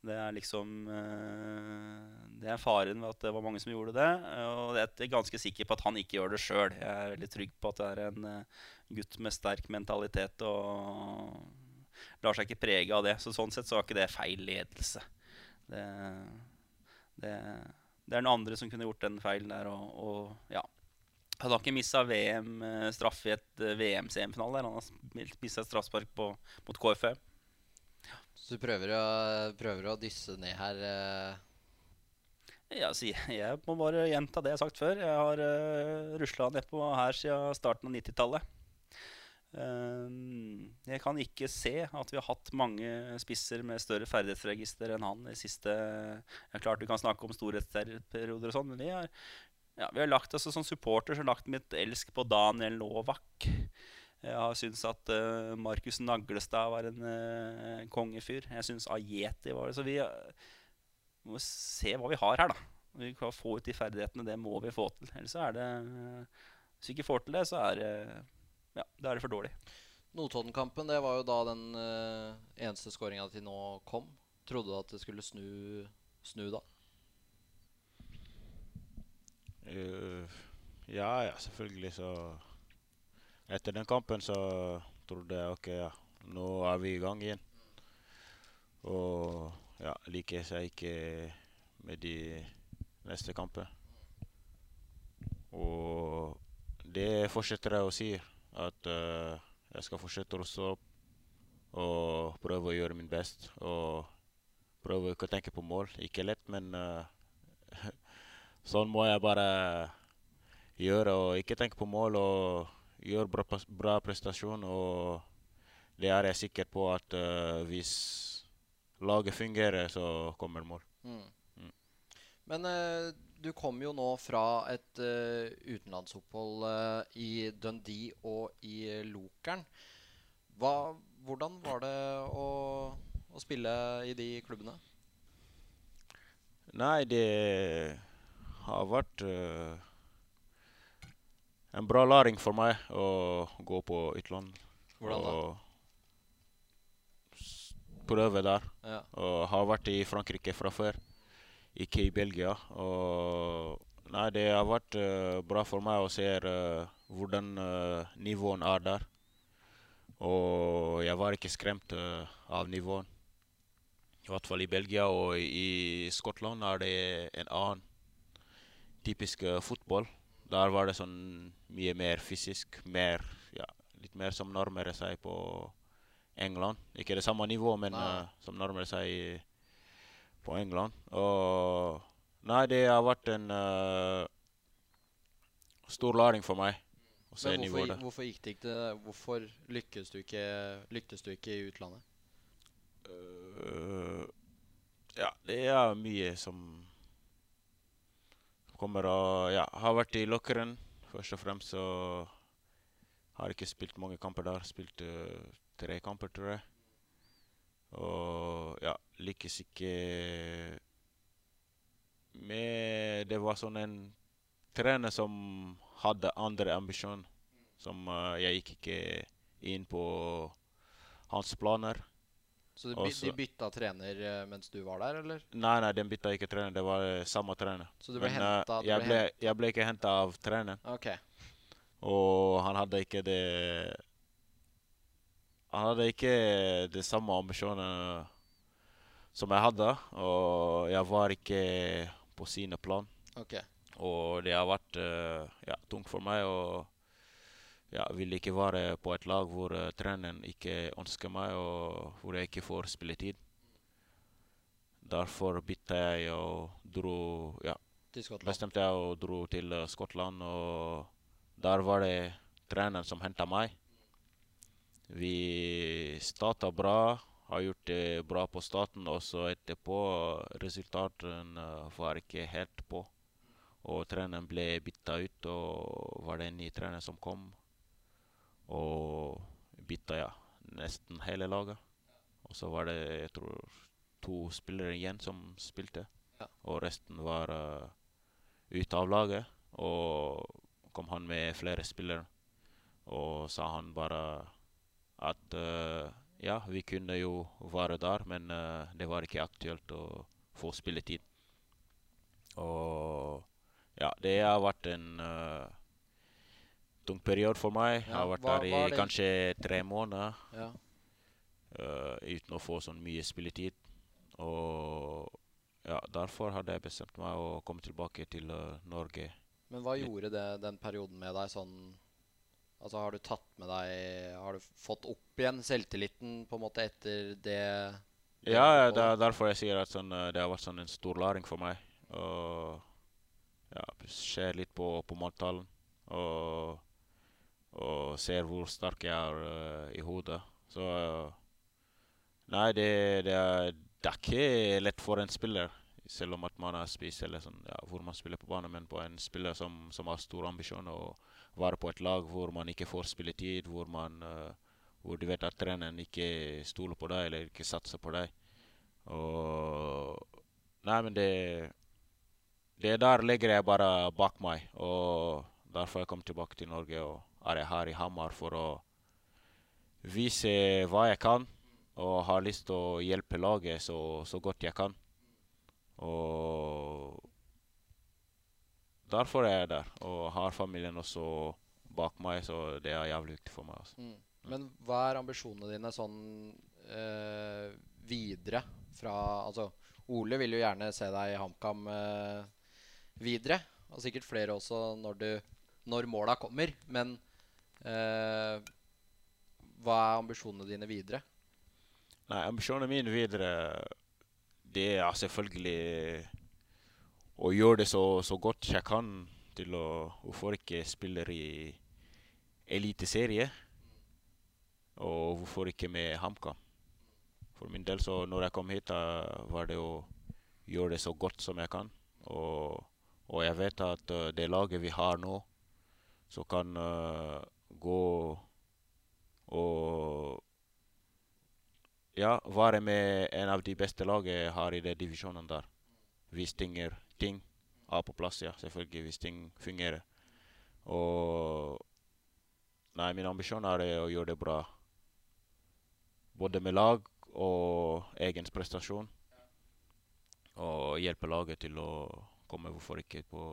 Det er liksom eh, Det er faren ved at det var mange som gjorde det. Og jeg er ganske sikker på at han ikke gjør det sjøl. Jeg er veldig trygg på at det er en eh, gutt med sterk mentalitet og lar seg ikke prege av det. Så sånn sett så var ikke det feil ledelse. Det, det, det er noen andre som kunne gjort den feilen der. Og, og ja. Han har ikke missa VM-straff i et eh, VM-semifinale. Han har mista et straffespark mot mot Ja. Så du prøver å, prøver å dysse ned her Uh... Ja, jeg, jeg må bare gjenta det jeg har sagt før. Jeg har uh, rusla nedpå her siden starten av 90-tallet. Ehm, jeg kan ikke se at vi har hatt mange spisser med større ferdighetsregister enn han i siste ja, Klart vi kan snakke om storhetsperioder og sånn, men vi har, ja, vi har lagt altså, som supporter så lagt mitt elsk på Daniel Novak. Jeg har syntes at uh, Markus Naglestad var en uh, kongefyr. Jeg syns Ajeti var det. Så vi uh, må se hva vi har her, da. Vi kan få ut de ferdighetene. Det må vi få til. Ellers er det uh, Hvis vi ikke får til det, så er det ja, da er det for dårlig. Notodden-kampen, det var jo da den uh, eneste skåringa til nå kom. Trodde du at det skulle snu, snu da? Uh, ja, ja, selvfølgelig så Etter den kampen så trodde jeg ok, ja, nå er vi i gang igjen. Og ja, liker seg ikke med de neste kampene. Og det fortsetter jeg å si, at uh, jeg skal fortsette å stå og prøve å gjøre min best. Og prøve ikke å tenke på mål. Ikke lett, men uh, (laughs) sånn må jeg bare gjøre. Og ikke tenke på mål og gjøre bra, bra prestasjon. Og det er jeg sikker på at uh, hvis laget fungerer, så kommer mål. Mm. Mm. Men du kom jo nå fra et uh, utenlandsopphold uh, i Dundee og i Lokeren. Hva, hvordan var det å, å spille i de klubbene? Nei, det har vært uh, en bra læring for meg å gå på utland. Hvordan da? Og prøve der. Ja. Og har vært i Frankrike fra før. Ikke i Belgia. Og nei, det har vært eh, bra for meg å se eh, hvordan uh, nivåen er der. Og jeg var ikke skremt av nivåen. I hvert fall i Belgia og i Skottland er det en annen typisk fotball. Der var det sånn mye mer fysisk, mer, ja, litt mer som nærmer seg på England. Ikke det samme nivået, men eh, som nærmer seg i, på England. Og Nei, det har vært en uh, stor læring for meg å se Men hvorfor, hvorfor gikk det ikke Hvorfor lykkes du ikke, lyktes du ikke i utlandet? Uh, ja, det er mye som kommer av Ja, har vært i lockeren. Først og fremst så har ikke spilt mange kamper der. Spilt uh, tre kamper, tror jeg. Og ja, lykkes ikke med Det var sånn en trener som hadde andre ambisjoner. Som uh, jeg gikk ikke inn på hans planer. Så de, Også- de bytta trener eh, mens du var der, eller? Nei, nei, den bytta ikke trener. Det var eh, samme trener. Så du ble Men, hentet, du jeg, ble, jeg ble ikke henta av treneren. Okay. Og han hadde ikke det Han hadde ikke det samme ambisjonen som jeg hadde. Og jeg var ikke på sine plan. ok. Og det har vært eh, ja, tungt for meg. Og ja, vil ikke være på et lag hvor uh, treneren ikke ønsker meg, og hvor jeg ikke får spilletid. Derfor bytta jeg og dro ja, bestemte jeg og dro til uh, Skottland, og der var det treneren som henta meg. Vi starta bra, har gjort det bra på starten, og så etterpå resultatene var ikke helt på. Og treneren ble bytta ut, og var det en ny trener som kom. Og bytta ja, nesten hele laget. Og så var det jeg tror, to spillere igjen som spilte. Ja. Og resten var uh, ute av laget. Og kom han med flere spillere. Og sa han bare at uh, ja, vi kunne jo være der, men uh, det var ikke aktuelt å få spilletid. Og ja, det har vært en uh, tung periode for meg. Jeg har vært hva- der i kanskje tre måneder Ja. uh, uten å få sånn mye spilletid. Og ja, derfor hadde jeg bestemt meg å komme tilbake til uh, Norge. Men hva gjorde det, den perioden med deg sånn Altså Har du tatt med deg Har du fått opp igjen selvtilliten på en måte etter det? det Ja, ja, det er derfor jeg sier at sånn, uh, det har vært sånn en stor læring for meg. Og ja, ser litt på, på måltallene. Og, og ser hvor sterk jeg er uh, i hodet. Så uh, Nei, det, det, er, det er ikke lett for en spiller. Selv om at man er spiss eller sånn, ja, hvor man spiller på banen, men på en spiller som, som har store ambisjoner og være på et lag hvor man ikke får spilletid, hvor man uh, hvor du vet at treneren ikke stoler på deg eller ikke satser på deg. Og Nei, men det Det der legger jeg bare bak meg. Og derfor jeg kom tilbake til Norge og er jeg her i Hamar for å vise hva jeg kan. Og har lyst til å hjelpe laget så, så godt jeg kan. Og derfor er jeg der. Og har familien også bak meg, så det er jævlig viktig for meg. Altså. Mm. Men hva er ambisjonene dine sånn øh, videre fra Altså, Ole vil jo gjerne se deg i HamKam øh, videre. Og sikkert flere også når, du, når måla kommer. Men øh, hva er ambisjonene dine videre? Nei, ambisjonene mine videre Det er selvfølgelig å gjøre det så, så godt jeg kan til å Hvorfor ikke spiller i eliteserie? Og hvorfor ikke med HamKam? For min del, så når jeg kom hit, da var det å gjøre det så godt som jeg kan. Og, og jeg vet at uh, det laget vi har nå, som kan uh, gå og ja, være med en av de beste lagene har i den divisjonen der. Hvis ting, er, ting er på plass, ja. Selvfølgelig, hvis ting fungerer. Og Nei, min ambisjon er å gjøre det bra. Både med lag og egen prestasjon. Og hjelpe laget til å komme, hvorfor ikke, på,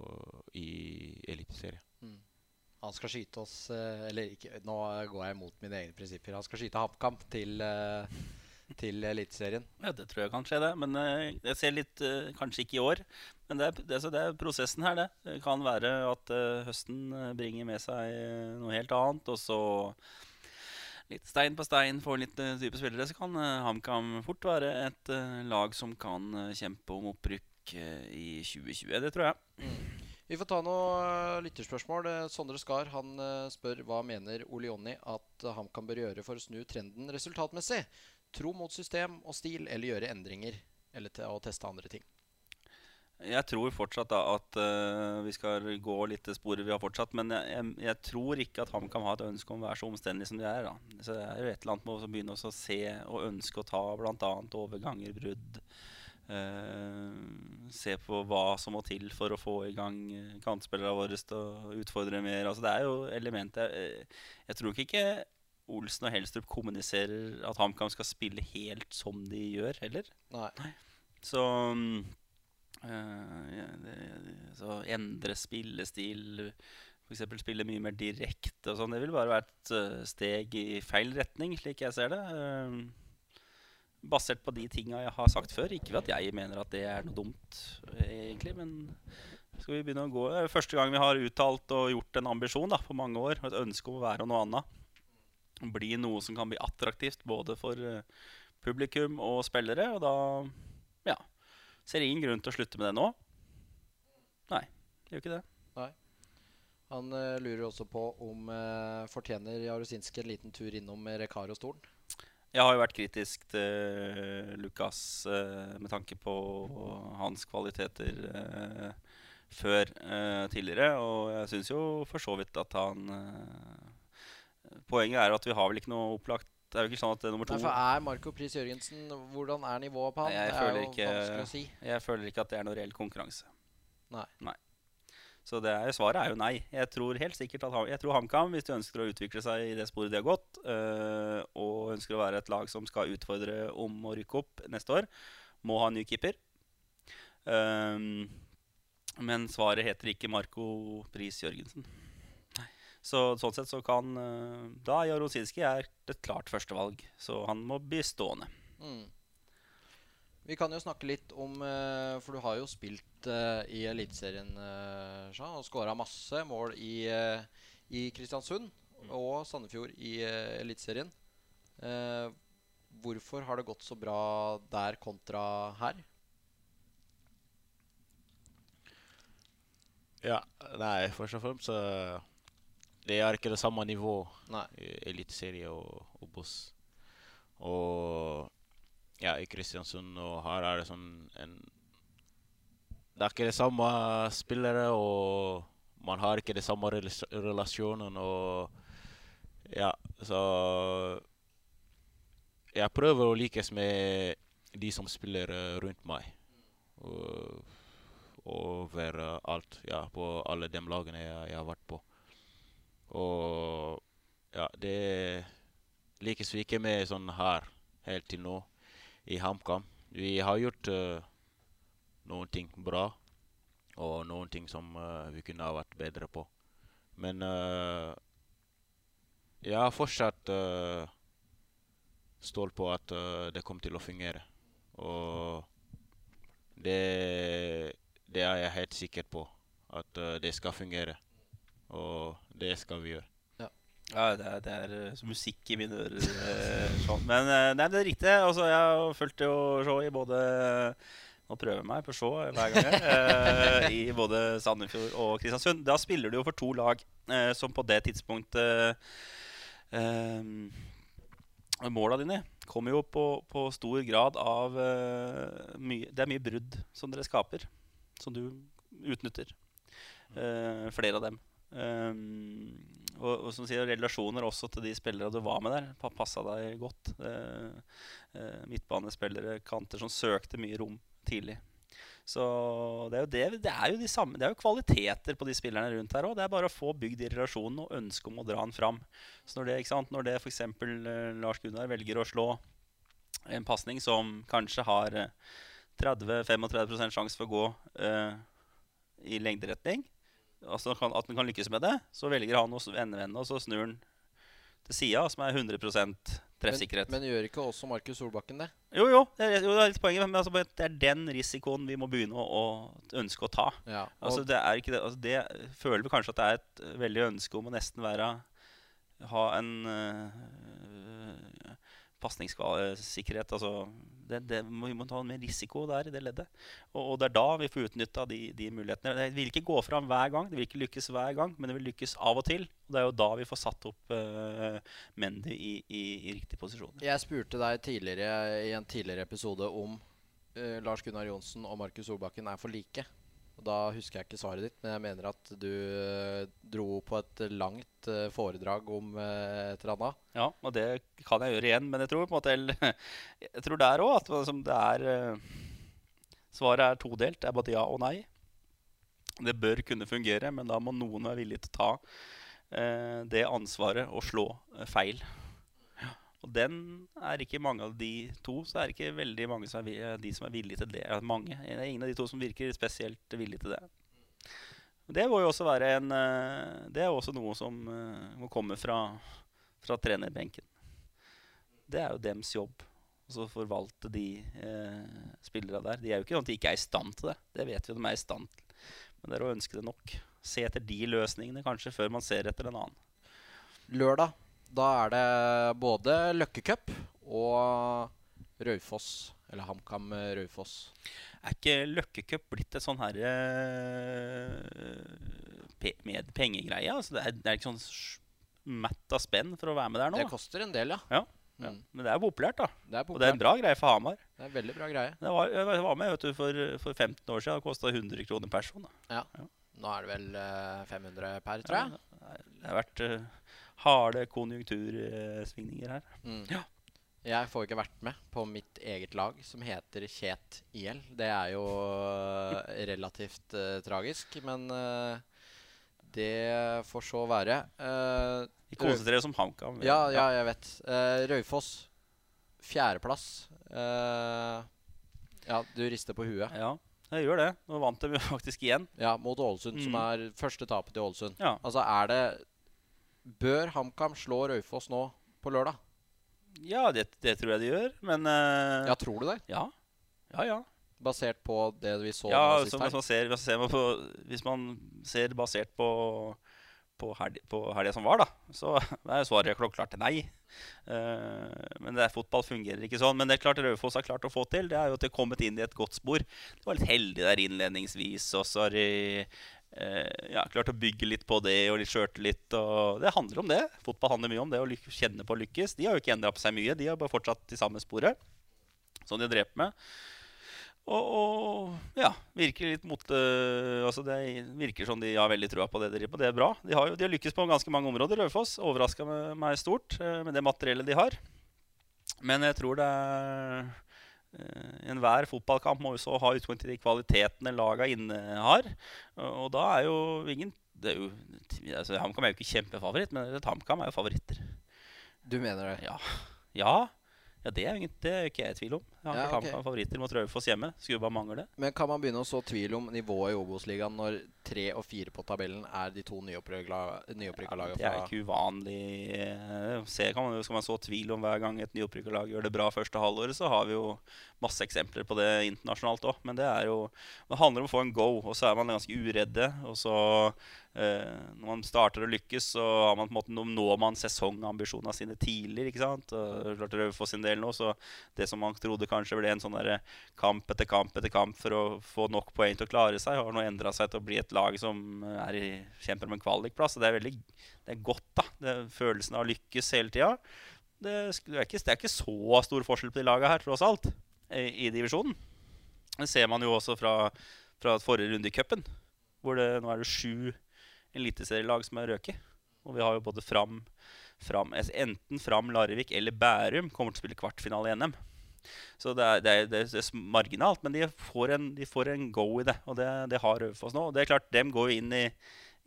i Eliteserien. Mm. Han skal skyte oss eh, Eller ikke, nå går jeg imot mine egne prinsipper. Han skal skyte HamKam til, eh, til Eliteserien. Ja, det tror jeg kan skje, det. Men eh, jeg ser litt eh, Kanskje ikke i år. Men det er, det, er, så det er prosessen her, det. Det kan være at eh, høsten bringer med seg noe helt annet. Og så litt stein på stein, for litt uh, type spillere, så kan uh, HamKam fort være et uh, lag som kan kjempe om opprykk i 2020. Det tror jeg. Vi får ta noen lytterspørsmål. Sondre Skar han spør hva mener Ole Jonny at HamKam bør gjøre for å snu trenden resultatmessig. Tro mot system og stil, eller gjøre endringer. Eller til å teste andre ting. Jeg tror fortsatt da at uh, vi skal gå litt det sporet vi har fortsatt. Men jeg, jeg, jeg tror ikke at HamKam har et ønske om å være så omstendelig som de er. da. Så det er jo et eller annet med å begynne å se og ønske å ta bl.a. overganger, brudd. Uh, se på hva som må til for å få i gang eh, kantspillerne våre til å utfordre mer. Altså, det er jo elementer jeg, Jeg tror ikke Olsen og Helstrup kommuniserer at HamKam skal spille helt som de gjør, heller. Nei. Så eh, ja, det, Så endre spillestil, f.eks. spille mye mer direkte og sånn, det vil bare være et eh, steg i feil retning, slik jeg ser det. Uh, basert på de tinga jeg har sagt før. Ikke ved at jeg mener at det er noe dumt, egentlig, men skal vi begynne å gå Det er første gang vi har uttalt og gjort en ambisjon da, på mange år, et ønske om å være noe annet. Bli noe som kan bli attraktivt både for eh, publikum og spillere. Og da ja, ser ingen grunn til å slutte med det nå. Nei, gjør ikke det. Nei. Han uh, lurer også på om uh, fortjener Jarusinski en liten tur innom Rekaro-stolen. Jeg har jo vært kritisk til Lukas uh, med tanke på hans kvaliteter før tidligere. Og jeg syns jo for så vidt at han Poenget er at vi har vel ikke noe opplagt Det er jo ikke sånn at det er nummer to Nei, for er Marco Pris Jørgensen Hvordan er nivået på han? Jeg det er jo ikke- vanskelig å si. Jeg føler ikke at det er noe reell konkurranse. Nei. Så det er, svaret er jo nei. Jeg tror helt sikkert at han Jeg tror HamKam, hvis de ønsker å utvikle seg i det sporet de har gått, øh, og ønsker å være et lag som skal utfordre om å rykke opp neste år, må ha en ny keeper. Um, men svaret heter ikke Marco Pris Jørgensen. Så sånn sett så kan øh, Da Jarosinski er et klart førstevalg, så han må bli stående. Mm. Vi kan jo snakke litt om eh, For du har jo spilt eh, i Eliteserien uh, og skåra masse mål i, eh, i Kristiansund og Sandefjord i uh, Eliteserien. Eh, hvorfor har det gått så bra der kontra her? Ja, nei, først og fremst så Det er ikke det samme nivå Nei. Eliteserie og Obos. Og ja, i Kristiansund og her er det sånn en Det er ikke det samme spillere, og man har ikke det samme relasjonen og Ja, så Jeg prøver å likes med de som spiller eh, rundt meg. Og, over alt. Ja, på alle de lagene jeg, jeg har vært på. Og ja, det likes vi ikke med sånn her helt til nå i HamKam. Vi har gjort uh, noen ting bra, og noen ting som uh, vi kunne ha vært bedre på. Men uh, jeg har fortsatt uh, stolt på at det kommer til å fungere. Og det, det er jeg helt sikker på. At det skal fungere. Og det skal vi gjøre. Ja, det er, det er eh, musikk i mine ører. eh, sånn. Men eh, nei, det er riktig. Altså, jeg har fulgt jo Shaw i både Nå prøver jeg meg på show hver gang. eh, I både Sandefjord og Kristiansund. Da spiller du jo for to lag som på det tidspunktet Måla dine kommer jo på, på stor grad av eh, mye, Det er mye brudd som dere skaper, som du utnytter. Eh, flere av dem. Um, og, og som sier, relasjoner også til de spillere du var med der, pa- passa deg godt. Uh, uh, midtbanespillere, kanter som søkte mye rom tidlig. Så det er jo det, det er jo de samme Det er jo kvaliteter på de spillerne rundt her òg. Det er bare å få bygd de relasjonene og ønske om å dra den fram. Så når det, ikke sant, når det f.eks. Uh, Lars Gunnar velger å slå en pasning som kanskje har eh, 30-35 sjanse for å gå eh, i lengderetning, altså kan, at han kan lykkes med det, så velger han å s- vende vende, og så snur han til sida, som er 100 treffsikkerhet. Men, men gjør ikke også Markus Solbakken det? jo, jo, det er, jo, det er litt poenget, men altså, det er den risikoen vi må begynne å, å ønske å ta. Ja. Altså, det det, altså, det føler vi kanskje at det er et eh, veldig ønske om å nesten være Ha en øh, pasningssikkerhet. Altså, det, det, vi må ta mer risiko der i det leddet. Og, og det er da vi får utnytta de, de mulighetene. Det vil ikke gå fram hver gang, det vil ikke lykkes hver gang, men det vil lykkes av og til. Og det er jo da vi får satt opp uh, Mendy i, i, i riktige posisjoner. jeg spurte deg tidligere i en tidligere episode om uh, Lars Gunnar Johnsen og Markus Solbakken er for like. Og Da husker jeg ikke svaret ditt, men jeg mener at du eh, dro på et langt eh, foredrag om eh, et eller annet. Ja, og det kan jeg gjøre igjen, men jeg tror på en måte Jeg (laughs) tror der òg at det er Svaret er todelt. Det er både ja og nei. Det bør kunne fungere, men da må noen være villig til å ta det ansvaret og slå feil. Og den er ikke mange av de to, så er det ikke veldig mange som er, de som er villige til det. Mange. Det er ingen av de to som virker spesielt villige til det. Det må jo også være en eh, Det er også noe som eh, må komme fra, fra trenerbenken. Det er jo dems jobb. å forvalte de eh, spillerne der. De er jo ikke sånn at de ikke er i stand til det. Det vet vi de er i stand til. Men det er å ønske det nok. Se etter de løsningene kanskje før man ser etter en annen. Lørdag, da er det både Løkkecup og Raufoss. Eller HamKam eh, Raufoss. Er ikke Løkkecup blitt et sånn herre pe med pengegreie? Altså det, er, det er ikke sånn matt av spenn for å være med der nå? Det koster en del, ja. Ja. Ja. Mm. Men det er populært, da. Det er populært. Og det er en bra greie for Hamar. Det er en veldig bra greie. Det var, jeg var med vet du, for, for 15 år siden. Det kosta 100 kroner person. Da. Nå er det vel eh, 500 per, tror jeg. Det har vært eh, harde konjunktursvingninger her. Mm. Ja. Jeg får ikke vært med på mitt eget lag, som heter Kjet IL. Det er jo eh, relativt uh, tragisk, men uh, det får så være. Uh, Vi konsentrerer dere om HamKam. ja, ja, jeg vet. Uh, Raufoss, fjerdeplass. Uh, ja, du rister på huet. Ja, jeg gjør det. Nå vant de (laughs) faktisk igjen. Ja, mot Ålesund, som Mm. er første tapet til Ålesund. Ja. Altså, er det Bør HamKam slå Raufoss nå på lørdag? Ja, det, det tror jeg de gjør, men uh, Ja, tror du det? ja. Ja, ja. Basert på det vi så ja sist her? Ja, hvis, hvis man ser basert på på, helg, på helga som var, da, så er svaret klokkeklart nei. Uh, men det er, fotball fungerer ikke sånn. Men det er klart Raufoss har klart å få til, det er jo at de har kommet inn i et godt spor. De var litt heldige der innledningsvis, og så har de ja, klart å bygge litt på det og litt sjøltillit. Det handler om det. Fotball handler mye om det å kjenne på å lykkes. De har jo ikke endra på seg mye, de har bare fortsatt i samme sporet som de drevet med. Og, og ja, virker litt mot øh, altså Det virker som de har veldig trua på det de driver på. Det er bra. De har jo de har lykkes på ganske mange områder. Raufoss overraska meg stort øh, med det materiellet de har. Men jeg tror det er øh, Enhver fotballkamp må jo så ha utgangspunkt i de kvalitetene laga innehar. Og, og da er jo ingen det er jo, altså, HamKam er jo ikke kjempefavoritt, men HamKam er jo favoritter. Du mener det? Ja. Ja, ja det er jo ingen, det ikke jeg i tvil om. Har Ja, okay. ok. HamKam favoritter mot Raufoss hjemme. Skulle bare mangle det. Men kan man begynne å så tvil om nivået i Obos-ligaen når tre og fire på tabellen er de to nyopprykka Ja, lagene det er ikke uvanlig. eh, Se, kan man, skal man så tvil om hver gang et nyopprykka lag gjør det bra første halvåret, så har vi jo masse eksempler på det internasjonalt òg. Men det er jo Det handler om å få en go, og så er man ganske uredde. Og så, Uh, når man starter å lykkes, så har man på en måte, nå når man sesongambisjonene sine tidligere. ikke sant? Og klart Raufoss sin del nå, så det som man trodde kanskje ble en sånn der kamp etter kamp etter kamp for å få nok poeng til å klare seg, har nå endra seg til å bli et lag som er i, kjemper om en kvalikplass. Og det er veldig det er godt, da. Det følelsen av å lykkes hele tida. Det, det, er ikke, så stor forskjell på de laga her, tross alt, i, i divisjonen. Det ser man jo også fra, fra forrige runde i cupen, hvor det nå er det sju eliteserielag som er røket. Og vi har jo både Fram, Fram Enten Fram, Larvik eller Bærum kommer til å spille kvartfinale i NM. Så det er, det, er, det er marginalt, men de får en, de får en go i det. Og det, det har Raufoss nå. Og det er klart, dem går jo inn i,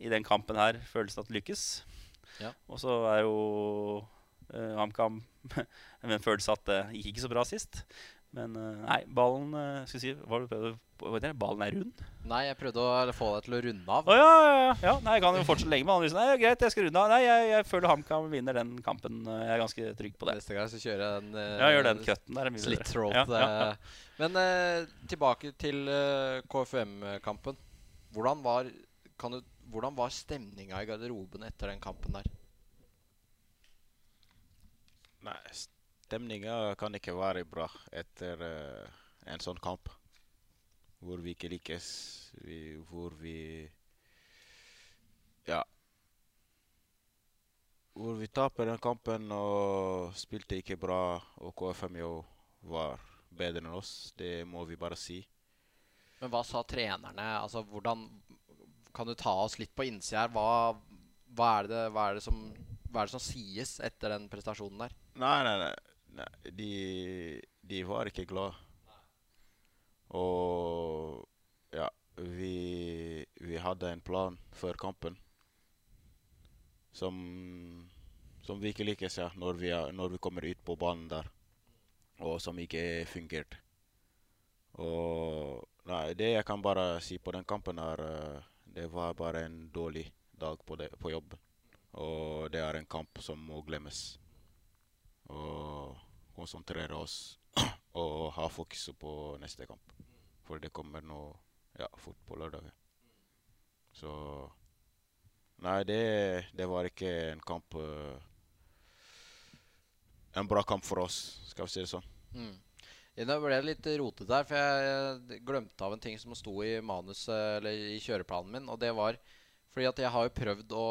i den kampen her følelsen at det lykkes. Ja. Og så er jo uh, HamKam (laughs) med en følelse at det gikk ikke så bra sist. Men eh, nei, ballen uh, Skal jeg si hva var det du prøvde på? Det? Ballen er rund? Nei, jeg prøvde å få deg til å runde av. Oh, ja, ja, ja, ja. Nei, jeg kan jo fortsette lenge med han. Nei, greit, jeg skal runde av. Nei, jeg, jeg føler HamKam vinner den kampen. Jeg er ganske trygg på det. Neste gang så kjører jeg en Ja, gjør den cutten der. er slitt throat. Ja, ja, ja. eh. Men eh, tilbake til eh, KFUM-kampen. Hvordan var, kan du, hvordan var stemninga i garderoben etter den kampen der? Nei, stemninga kan ikke være bra etter uh, en sånn kamp. Hvor vi ikke likes, vi, hvor vi Ja. Hvor vi taper den kampen og spilte ikke bra, og KFM jo var bedre enn oss. Det må vi bare si. Men hva sa trenerne? Altså, hvordan Kan du ta oss litt på innsida her? Hva, hva, er det, hva, er det som, hva er det som sies etter den prestasjonen der? Nei, nei, nei. Nei. De, de var ikke glad. Og ja, vi, vi hadde en plan før kampen som, som vi ikke liker ja, når vi, når vi kommer ut på banen der, og som ikke fungerte. Og nei, det jeg kan bare si på den kampen, er eh, det var bare en dårlig dag på, det, på jobben. Og det er en kamp som må glemmes og konsentrere oss (clears throat) og ha fokus på neste kamp. For det kommer nå ja, fort på lørdag. Så Nei, det, det var ikke en kamp uh, En bra kamp for oss, skal vi si det sånn. Mm. Nå ble det litt rotete her, for jeg eh, glemte av en ting som sto i manuset Eller i kjøreplanen min, og det var fordi at jeg har jo prøvd å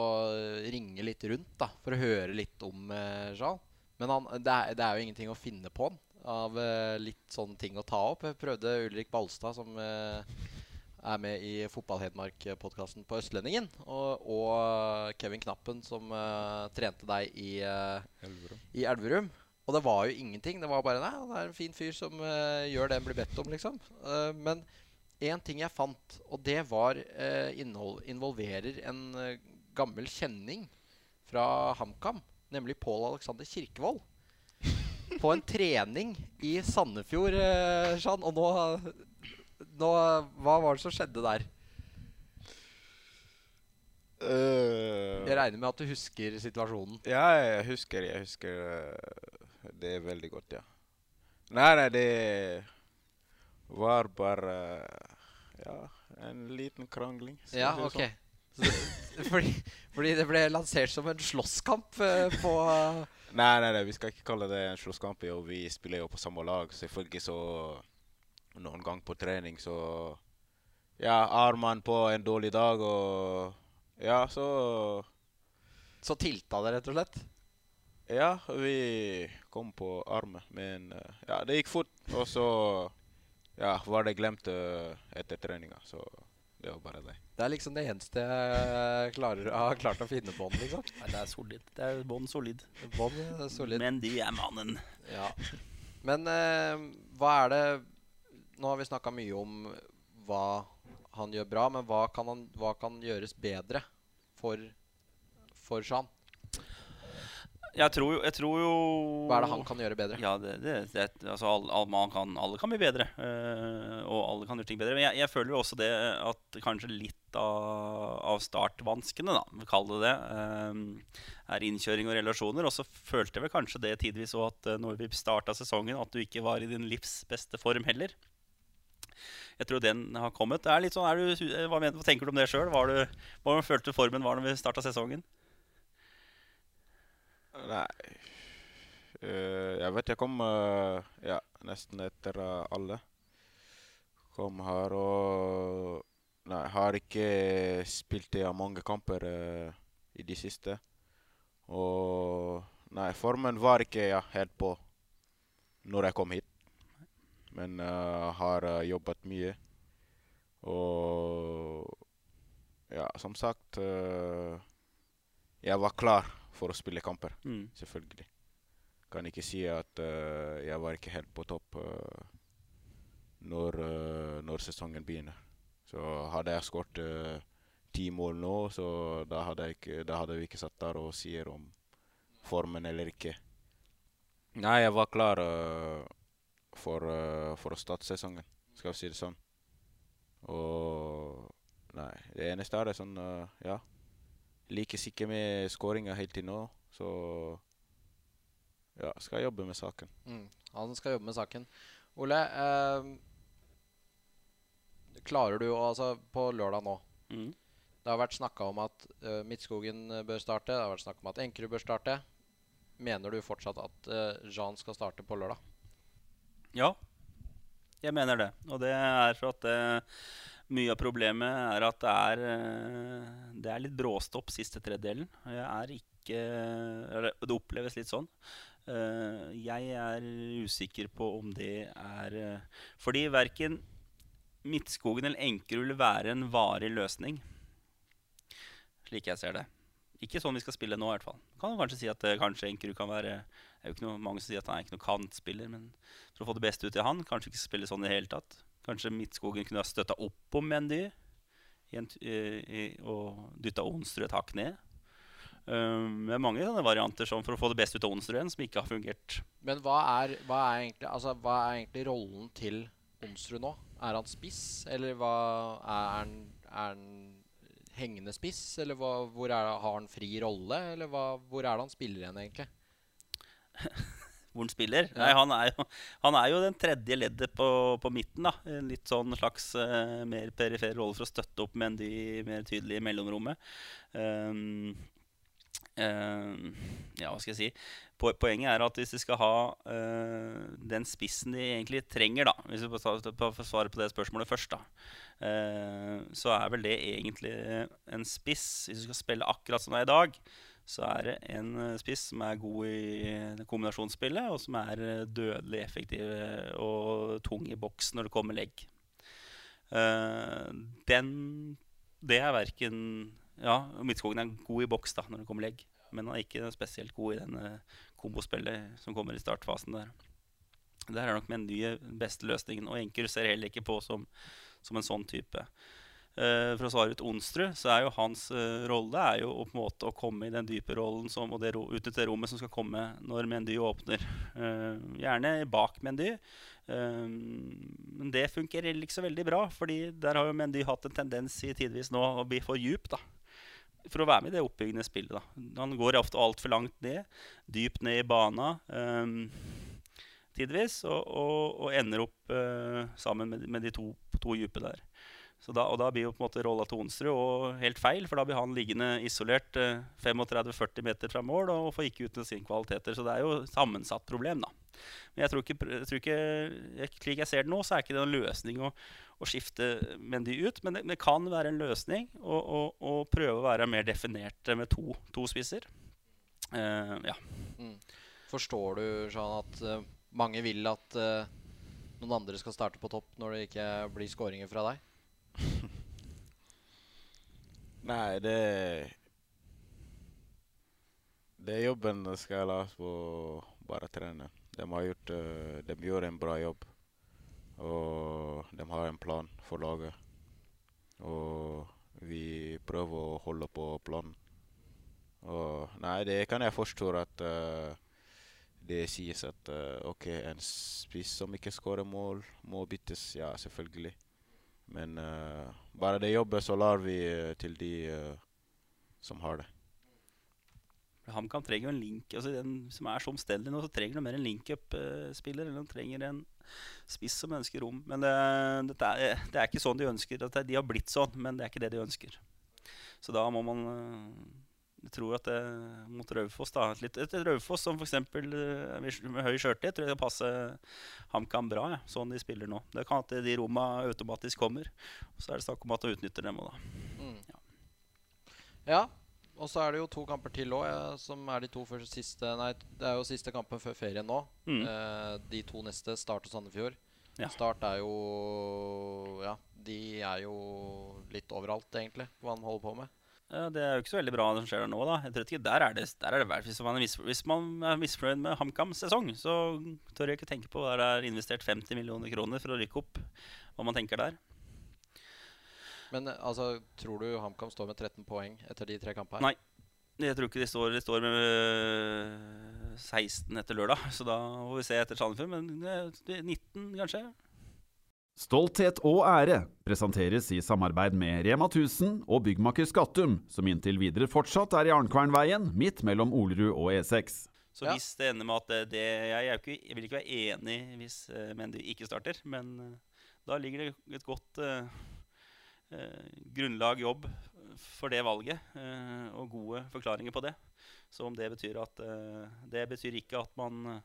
ringe litt rundt da for å høre litt om uh, Jarl. Men han, det, er, det er jo ingenting å finne på han av uh, litt sånne ting å ta opp. Jeg prøvde Ulrik Balstad, som uh, er med i Fotball-Hedmark-podkasten på Østlendingen, og, og Kevin Knappen, som uh, trente deg i, i Elverum. Og det var jo ingenting. Det var bare Nei, han er en fin fyr som gjør det han blir bedt om, liksom. Men én ting jeg fant, og det var innhold, involverer en gammel kjenning fra HamKam, nemlig Pål Alexander Kirkevold. På en trening i Sandefjord, eh, Jean. Og nå, nå Hva var det som skjedde der? Eh, Jeg regner med at du husker situasjonen. Ja, jeg husker, jeg husker eh, det veldig godt, ja. Nei, nei, det var bare ja, en liten krangling. skal Ja, vi si det ok. Så, (laughs) fordi, fordi det ble lansert som en slåsskamp eh, på. Nei, nei, nei, vi skal ikke kalle det en slåsskamp, vi spiller jo på samme lag. Selvfølgelig så Noen gang på trening så Ja, armene på en dårlig dag og Ja, så Så tilta det, rett og slett? Ja, vi kom på armen, men eh, ja, det gikk fort. Og så ja, var det glemt eh, etter treninga, så det var bare det. Det er liksom det eneste jeg klarer, har klart å finne på den, liksom. Nei, det er solid. Det er bånn solid. Bånd er solid. Men de er mannen. Ja. Men eh, hva er det Nå har vi snakka mye om hva han gjør bra, men hva kan, han, hva kan gjøres bedre for, for Jean? Jeg tror jo, jeg tror jo Hva er det han kan gjøre bedre? Ja, det, det, det altså, alle, kan, alle kan bli bedre. Uh, og alle kan gjøre ting bedre. Men jeg, jeg føler jo også det at kanskje litt av, av startvanskene, da, kall det det, eh, er innkjøring og relasjoner. Og så følte jeg vel kanskje det tidvis òg at eh, når vi starta sesongen, at du ikke var i din livs beste form heller. Jeg tror den har kommet. Er sånn, du, hva, mener, hva tenker du om det sjøl? Hvordan følte du formen var når vi starta sesongen? Nei Eh, Jeg vet jeg kom eh, ja, nesten etter eh, alle. Kom her og Nei, har ikke spilt i mange kamper uh, i de siste. Og Nei, formen var ikke ja, helt på når jeg kom hit. Men uh, har uh, jobbet mye. Og ja, som sagt Jeg var klar for å spille kamper, Mm. selvfølgelig. Kan ikke si at uh, jeg var ikke helt på topp uh, når, uh, når sesongen begynner. Så hadde jeg skåret ti mål nå, så da hadde, ikke, da hadde vi ikke satt der og sier om formen eller ikke. Nei, jeg var klar for, for å starte sesongen, skal vi si det sånn. Og Nei, det eneste er det sånn Ja. Likes ikke med skåringa helt til nå, så ja, skal jeg jobbe med saken. Mm. Han skal jobbe med saken. Ole, eh, klarer du å Altså, på lørdag nå Mm. Det har vært snakka om at eh, Midtskogen eh, bør starte. Det har vært snakka om at Enkerud bør starte. Mener du fortsatt at eh, Jean skal starte på lørdag? Ja, jeg mener det. Og det er for at eh, mye av problemet er at det er, eh, det er litt bråstopp siste tredjedelen. Jeg er ikke Det oppleves litt sånn. Eh, jeg er usikker på om det er eh, Fordi verken Midtskogen eller Enkerud vil være en varig løsning. Slik jeg ser det. Ikke sånn vi skal spille nå, i hvert fall. Kan kanskje si at kanskje Enkerud kan være det er jo ikke noe, Mange som sier at han er ikke noen kantspiller, men for å få det beste ut i han, kanskje ikke spille sånn i det hele tatt. Kanskje Midtskogen kunne ha støtta opp om Mendy og dytta Onsrud et hakk ned. Um, det er mange sånne varianter sånn for å få det beste ut av Onsrud som ikke har fungert. Men hva er, hva er, egentlig, altså, hva er egentlig rollen til Onsrud nå? Er han spiss, eller hva er han, er han hengende spiss? Eller hva, hvor har han fri rolle, eller hvor er det han spiller igjen, egentlig? (laughs) hvor han spiller. Ja. Nei, han, er jo, han er jo den tredje leddet på, på midten. da En litt sånn slags uh, mer perifer rolle for å støtte opp med de mer tydelig mellomrommet. Um, um, ja, hva skal jeg si Po- Poenget er at hvis de skal ha uh, den spissen de egentlig trenger, da Hvis vi får svare på det spørsmålet først, da uh, så er vel det egentlig en spiss Hvis du skal spille akkurat som det er i dag, så er det en eh, spiss som er god i kombinasjonsspillet, og som er eh, dødelig effektiv eh, og tung i boks når det kommer legg. Eh, den Det er verken Ja, Midtskogen er god i boks da når det kommer legg, men han er ikke spesielt god i denne kombospillet som kommer i startfasen der. Der er nok med den nye beste løsningen, og Enker ser heller ikke på som, som en sånn type. Eh, for å svare ut Onsrud, så er jo hans eh, rolle er jo på en måte å komme i den dype rollen som, og det ro, ut til det rommet som skal komme når Mendy åpner. Eh, gjerne bak Mendy. Men det fungerer ikke så veldig bra, fordi der har jo Mendy hatt en tendens i tidvis nå å bli for djup. da for å være med i det oppbyggende spillet. da. Han går ofte altfor langt ned, dypt ned i bana um, tidvis, og, og, og ender opp uh, sammen med, med de to, to dype der. Da, og da blir jo på en måte rolla til Onsrud helt feil, for da blir han liggende isolert uh, 35-40 meter fra mål og får ikke ut sine kvaliteter. Så det er jo et sammensatt problem, da. Men jeg tror ikke, jeg tror ikke jeg, slik jeg ser det nå, så er ikke det en løsning å, å skifte Mendy ut. Men det, det, kan være en løsning å, å, å prøve å være mer definert med to, to spisser. Uh, ja. Mm. Forstår du sånn at uh, mange vil at uh, noen andre skal starte på topp når det ikke blir skåringer fra deg? (laughs) Nei, det Det er jobben skal jeg la oss på bare trene. De har gjort uh, De gjør en bra jobb. Og de har en plan for laget. Og vi prøver å holde på planen. Og Nei, det kan jeg forstå at uh, det sies at uh, OK, en spiss som ikke skårer mål, må byttes. Ja, selvfølgelig. Men uh, bare det jobber, så lar vi uh, til de uh, som har det. HamKam trenger jo en link altså Den som er så omstendelig nå, så trenger de mer en link-up-spiller. Eller de trenger en spiss som ønsker rom. Men det, det, er, det, er, ikke sånn de ønsker. De har blitt sånn, men det er ikke det de ønsker. Så da må man jeg tror at det, mot Raufoss da, litt, et Raufoss som f.eks. med høy skjørtid tror jeg det passer HamKam bra, ja, sånn de spiller nå. Det kan at de romma automatisk kommer. Og Så er det snakk om at de utnytter dem òg, da. Mm. Ja. ja. Og så er det jo to kamper til òg, ja, som er de to første siste Nei, det er jo siste kampen før ferien nå. Mm. Eh, de to neste, Start og Sandefjord. Ja. Start er jo Ja, de er jo litt overalt, egentlig, hva de holder på med. Det er jo ikke så veldig bra det som skjer der nå. da Jeg tror ikke Der er det, der er det verdt hvis man, er hvis man er misfornøyd med HamKams sesong, så tør jeg ikke tenke på der det er investert 50 millioner kroner for å rykke opp. Hva man tenker der. Men altså, tror du HamKam står med 13 poeng etter de tre kampene? Nei. Jeg tror ikke de står, de står med 16 etter lørdag. Så da får vi se etter Sandefjord. Men 19, kanskje. Stolthet og ære presenteres i samarbeid med Rema 1000 og byggmaker Skattum, som inntil videre fortsatt er i Arnkvernveien, midt mellom Olerud og E6. Så ja. hvis det ender med at det jeg, ikke, jeg, vil ikke være enig hvis uh, Mendy ikke starter, men uh, da ligger det et godt uh, grunnlag jobb for det valget, og gode forklaringer på det. Så om det betyr at Det betyr ikke at man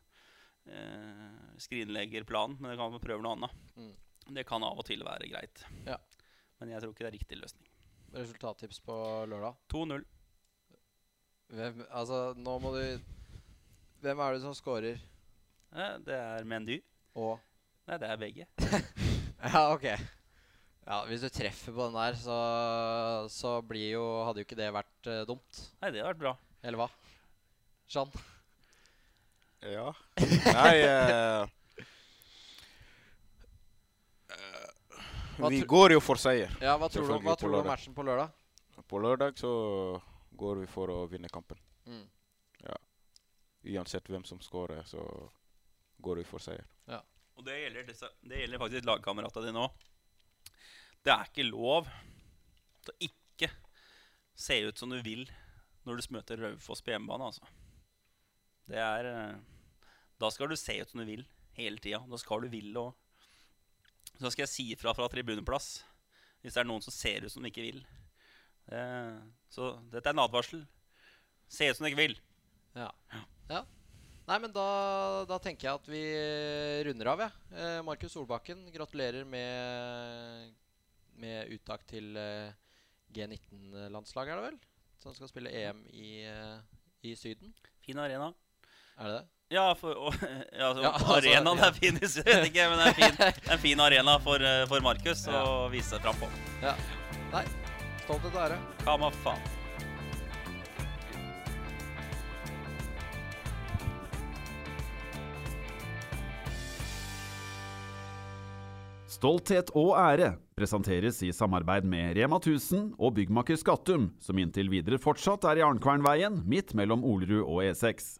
skrinlegger planen, men det kan man prøve noe annet. Mm. Det kan av og til være greit. Ja. Men jeg tror ikke det er riktig løsning. Resultattips på lørdag? 2-0. Altså, nå må du Hvem er det som scorer? det er Mendy. Og? Nei, det er begge. (laughs) ja, ok. Ja, Hvis du treffer på den der, så, så blir jo, hadde jo ikke det vært uh, dumt. Nei, det hadde vært bra. Eller hva? Jean? Ja. Nei uh, vi går jo for seier. Ja, Hva tror, du, hva tror du om matchen på lørdag? På lørdag så går vi for å vinne kampen. Mm. Ja. Uansett hvem som skårer, så går vi for seier. Ja. Og det gjelder, disse, det gjelder faktisk lagkameratene dine òg. Det er ikke lov til å ikke se ut som du vil når du møter Raufoss på hjemmebane. Altså. Det er eh, Da skal du se ut som du vil hele tida. Da skal du ville òg. Så skal jeg si ifra fra tribuneplass hvis det er noen som ser ut som de ikke vil. Eh, så dette er en advarsel. Se ut som de ikke vil. Ja. ja. Nei, men da, da, tenker jeg at vi runder av, jeg. Ja. Eh, Markus Solbakken, gratulerer med, med uttak til eh, G19-landslaget, er det vel? som skal spille EM i, i Syden. Fin arena. Er det det? Ja, for, og, (laughs) ja, altså, Ja, altså, arenaen ja. er fin, jeg vet ikke, men det er en fin, (laughs) en fin arena for, eh, for Markus å vise seg fram på. Ja. Nei. Stolthet og ære. Hva faen. Stolthet og ære presenteres i samarbeid med Rema 1000 og byggmaker Skattum, som inntil videre fortsatt er i Arnkvernveien, midt mellom Olerud og E6.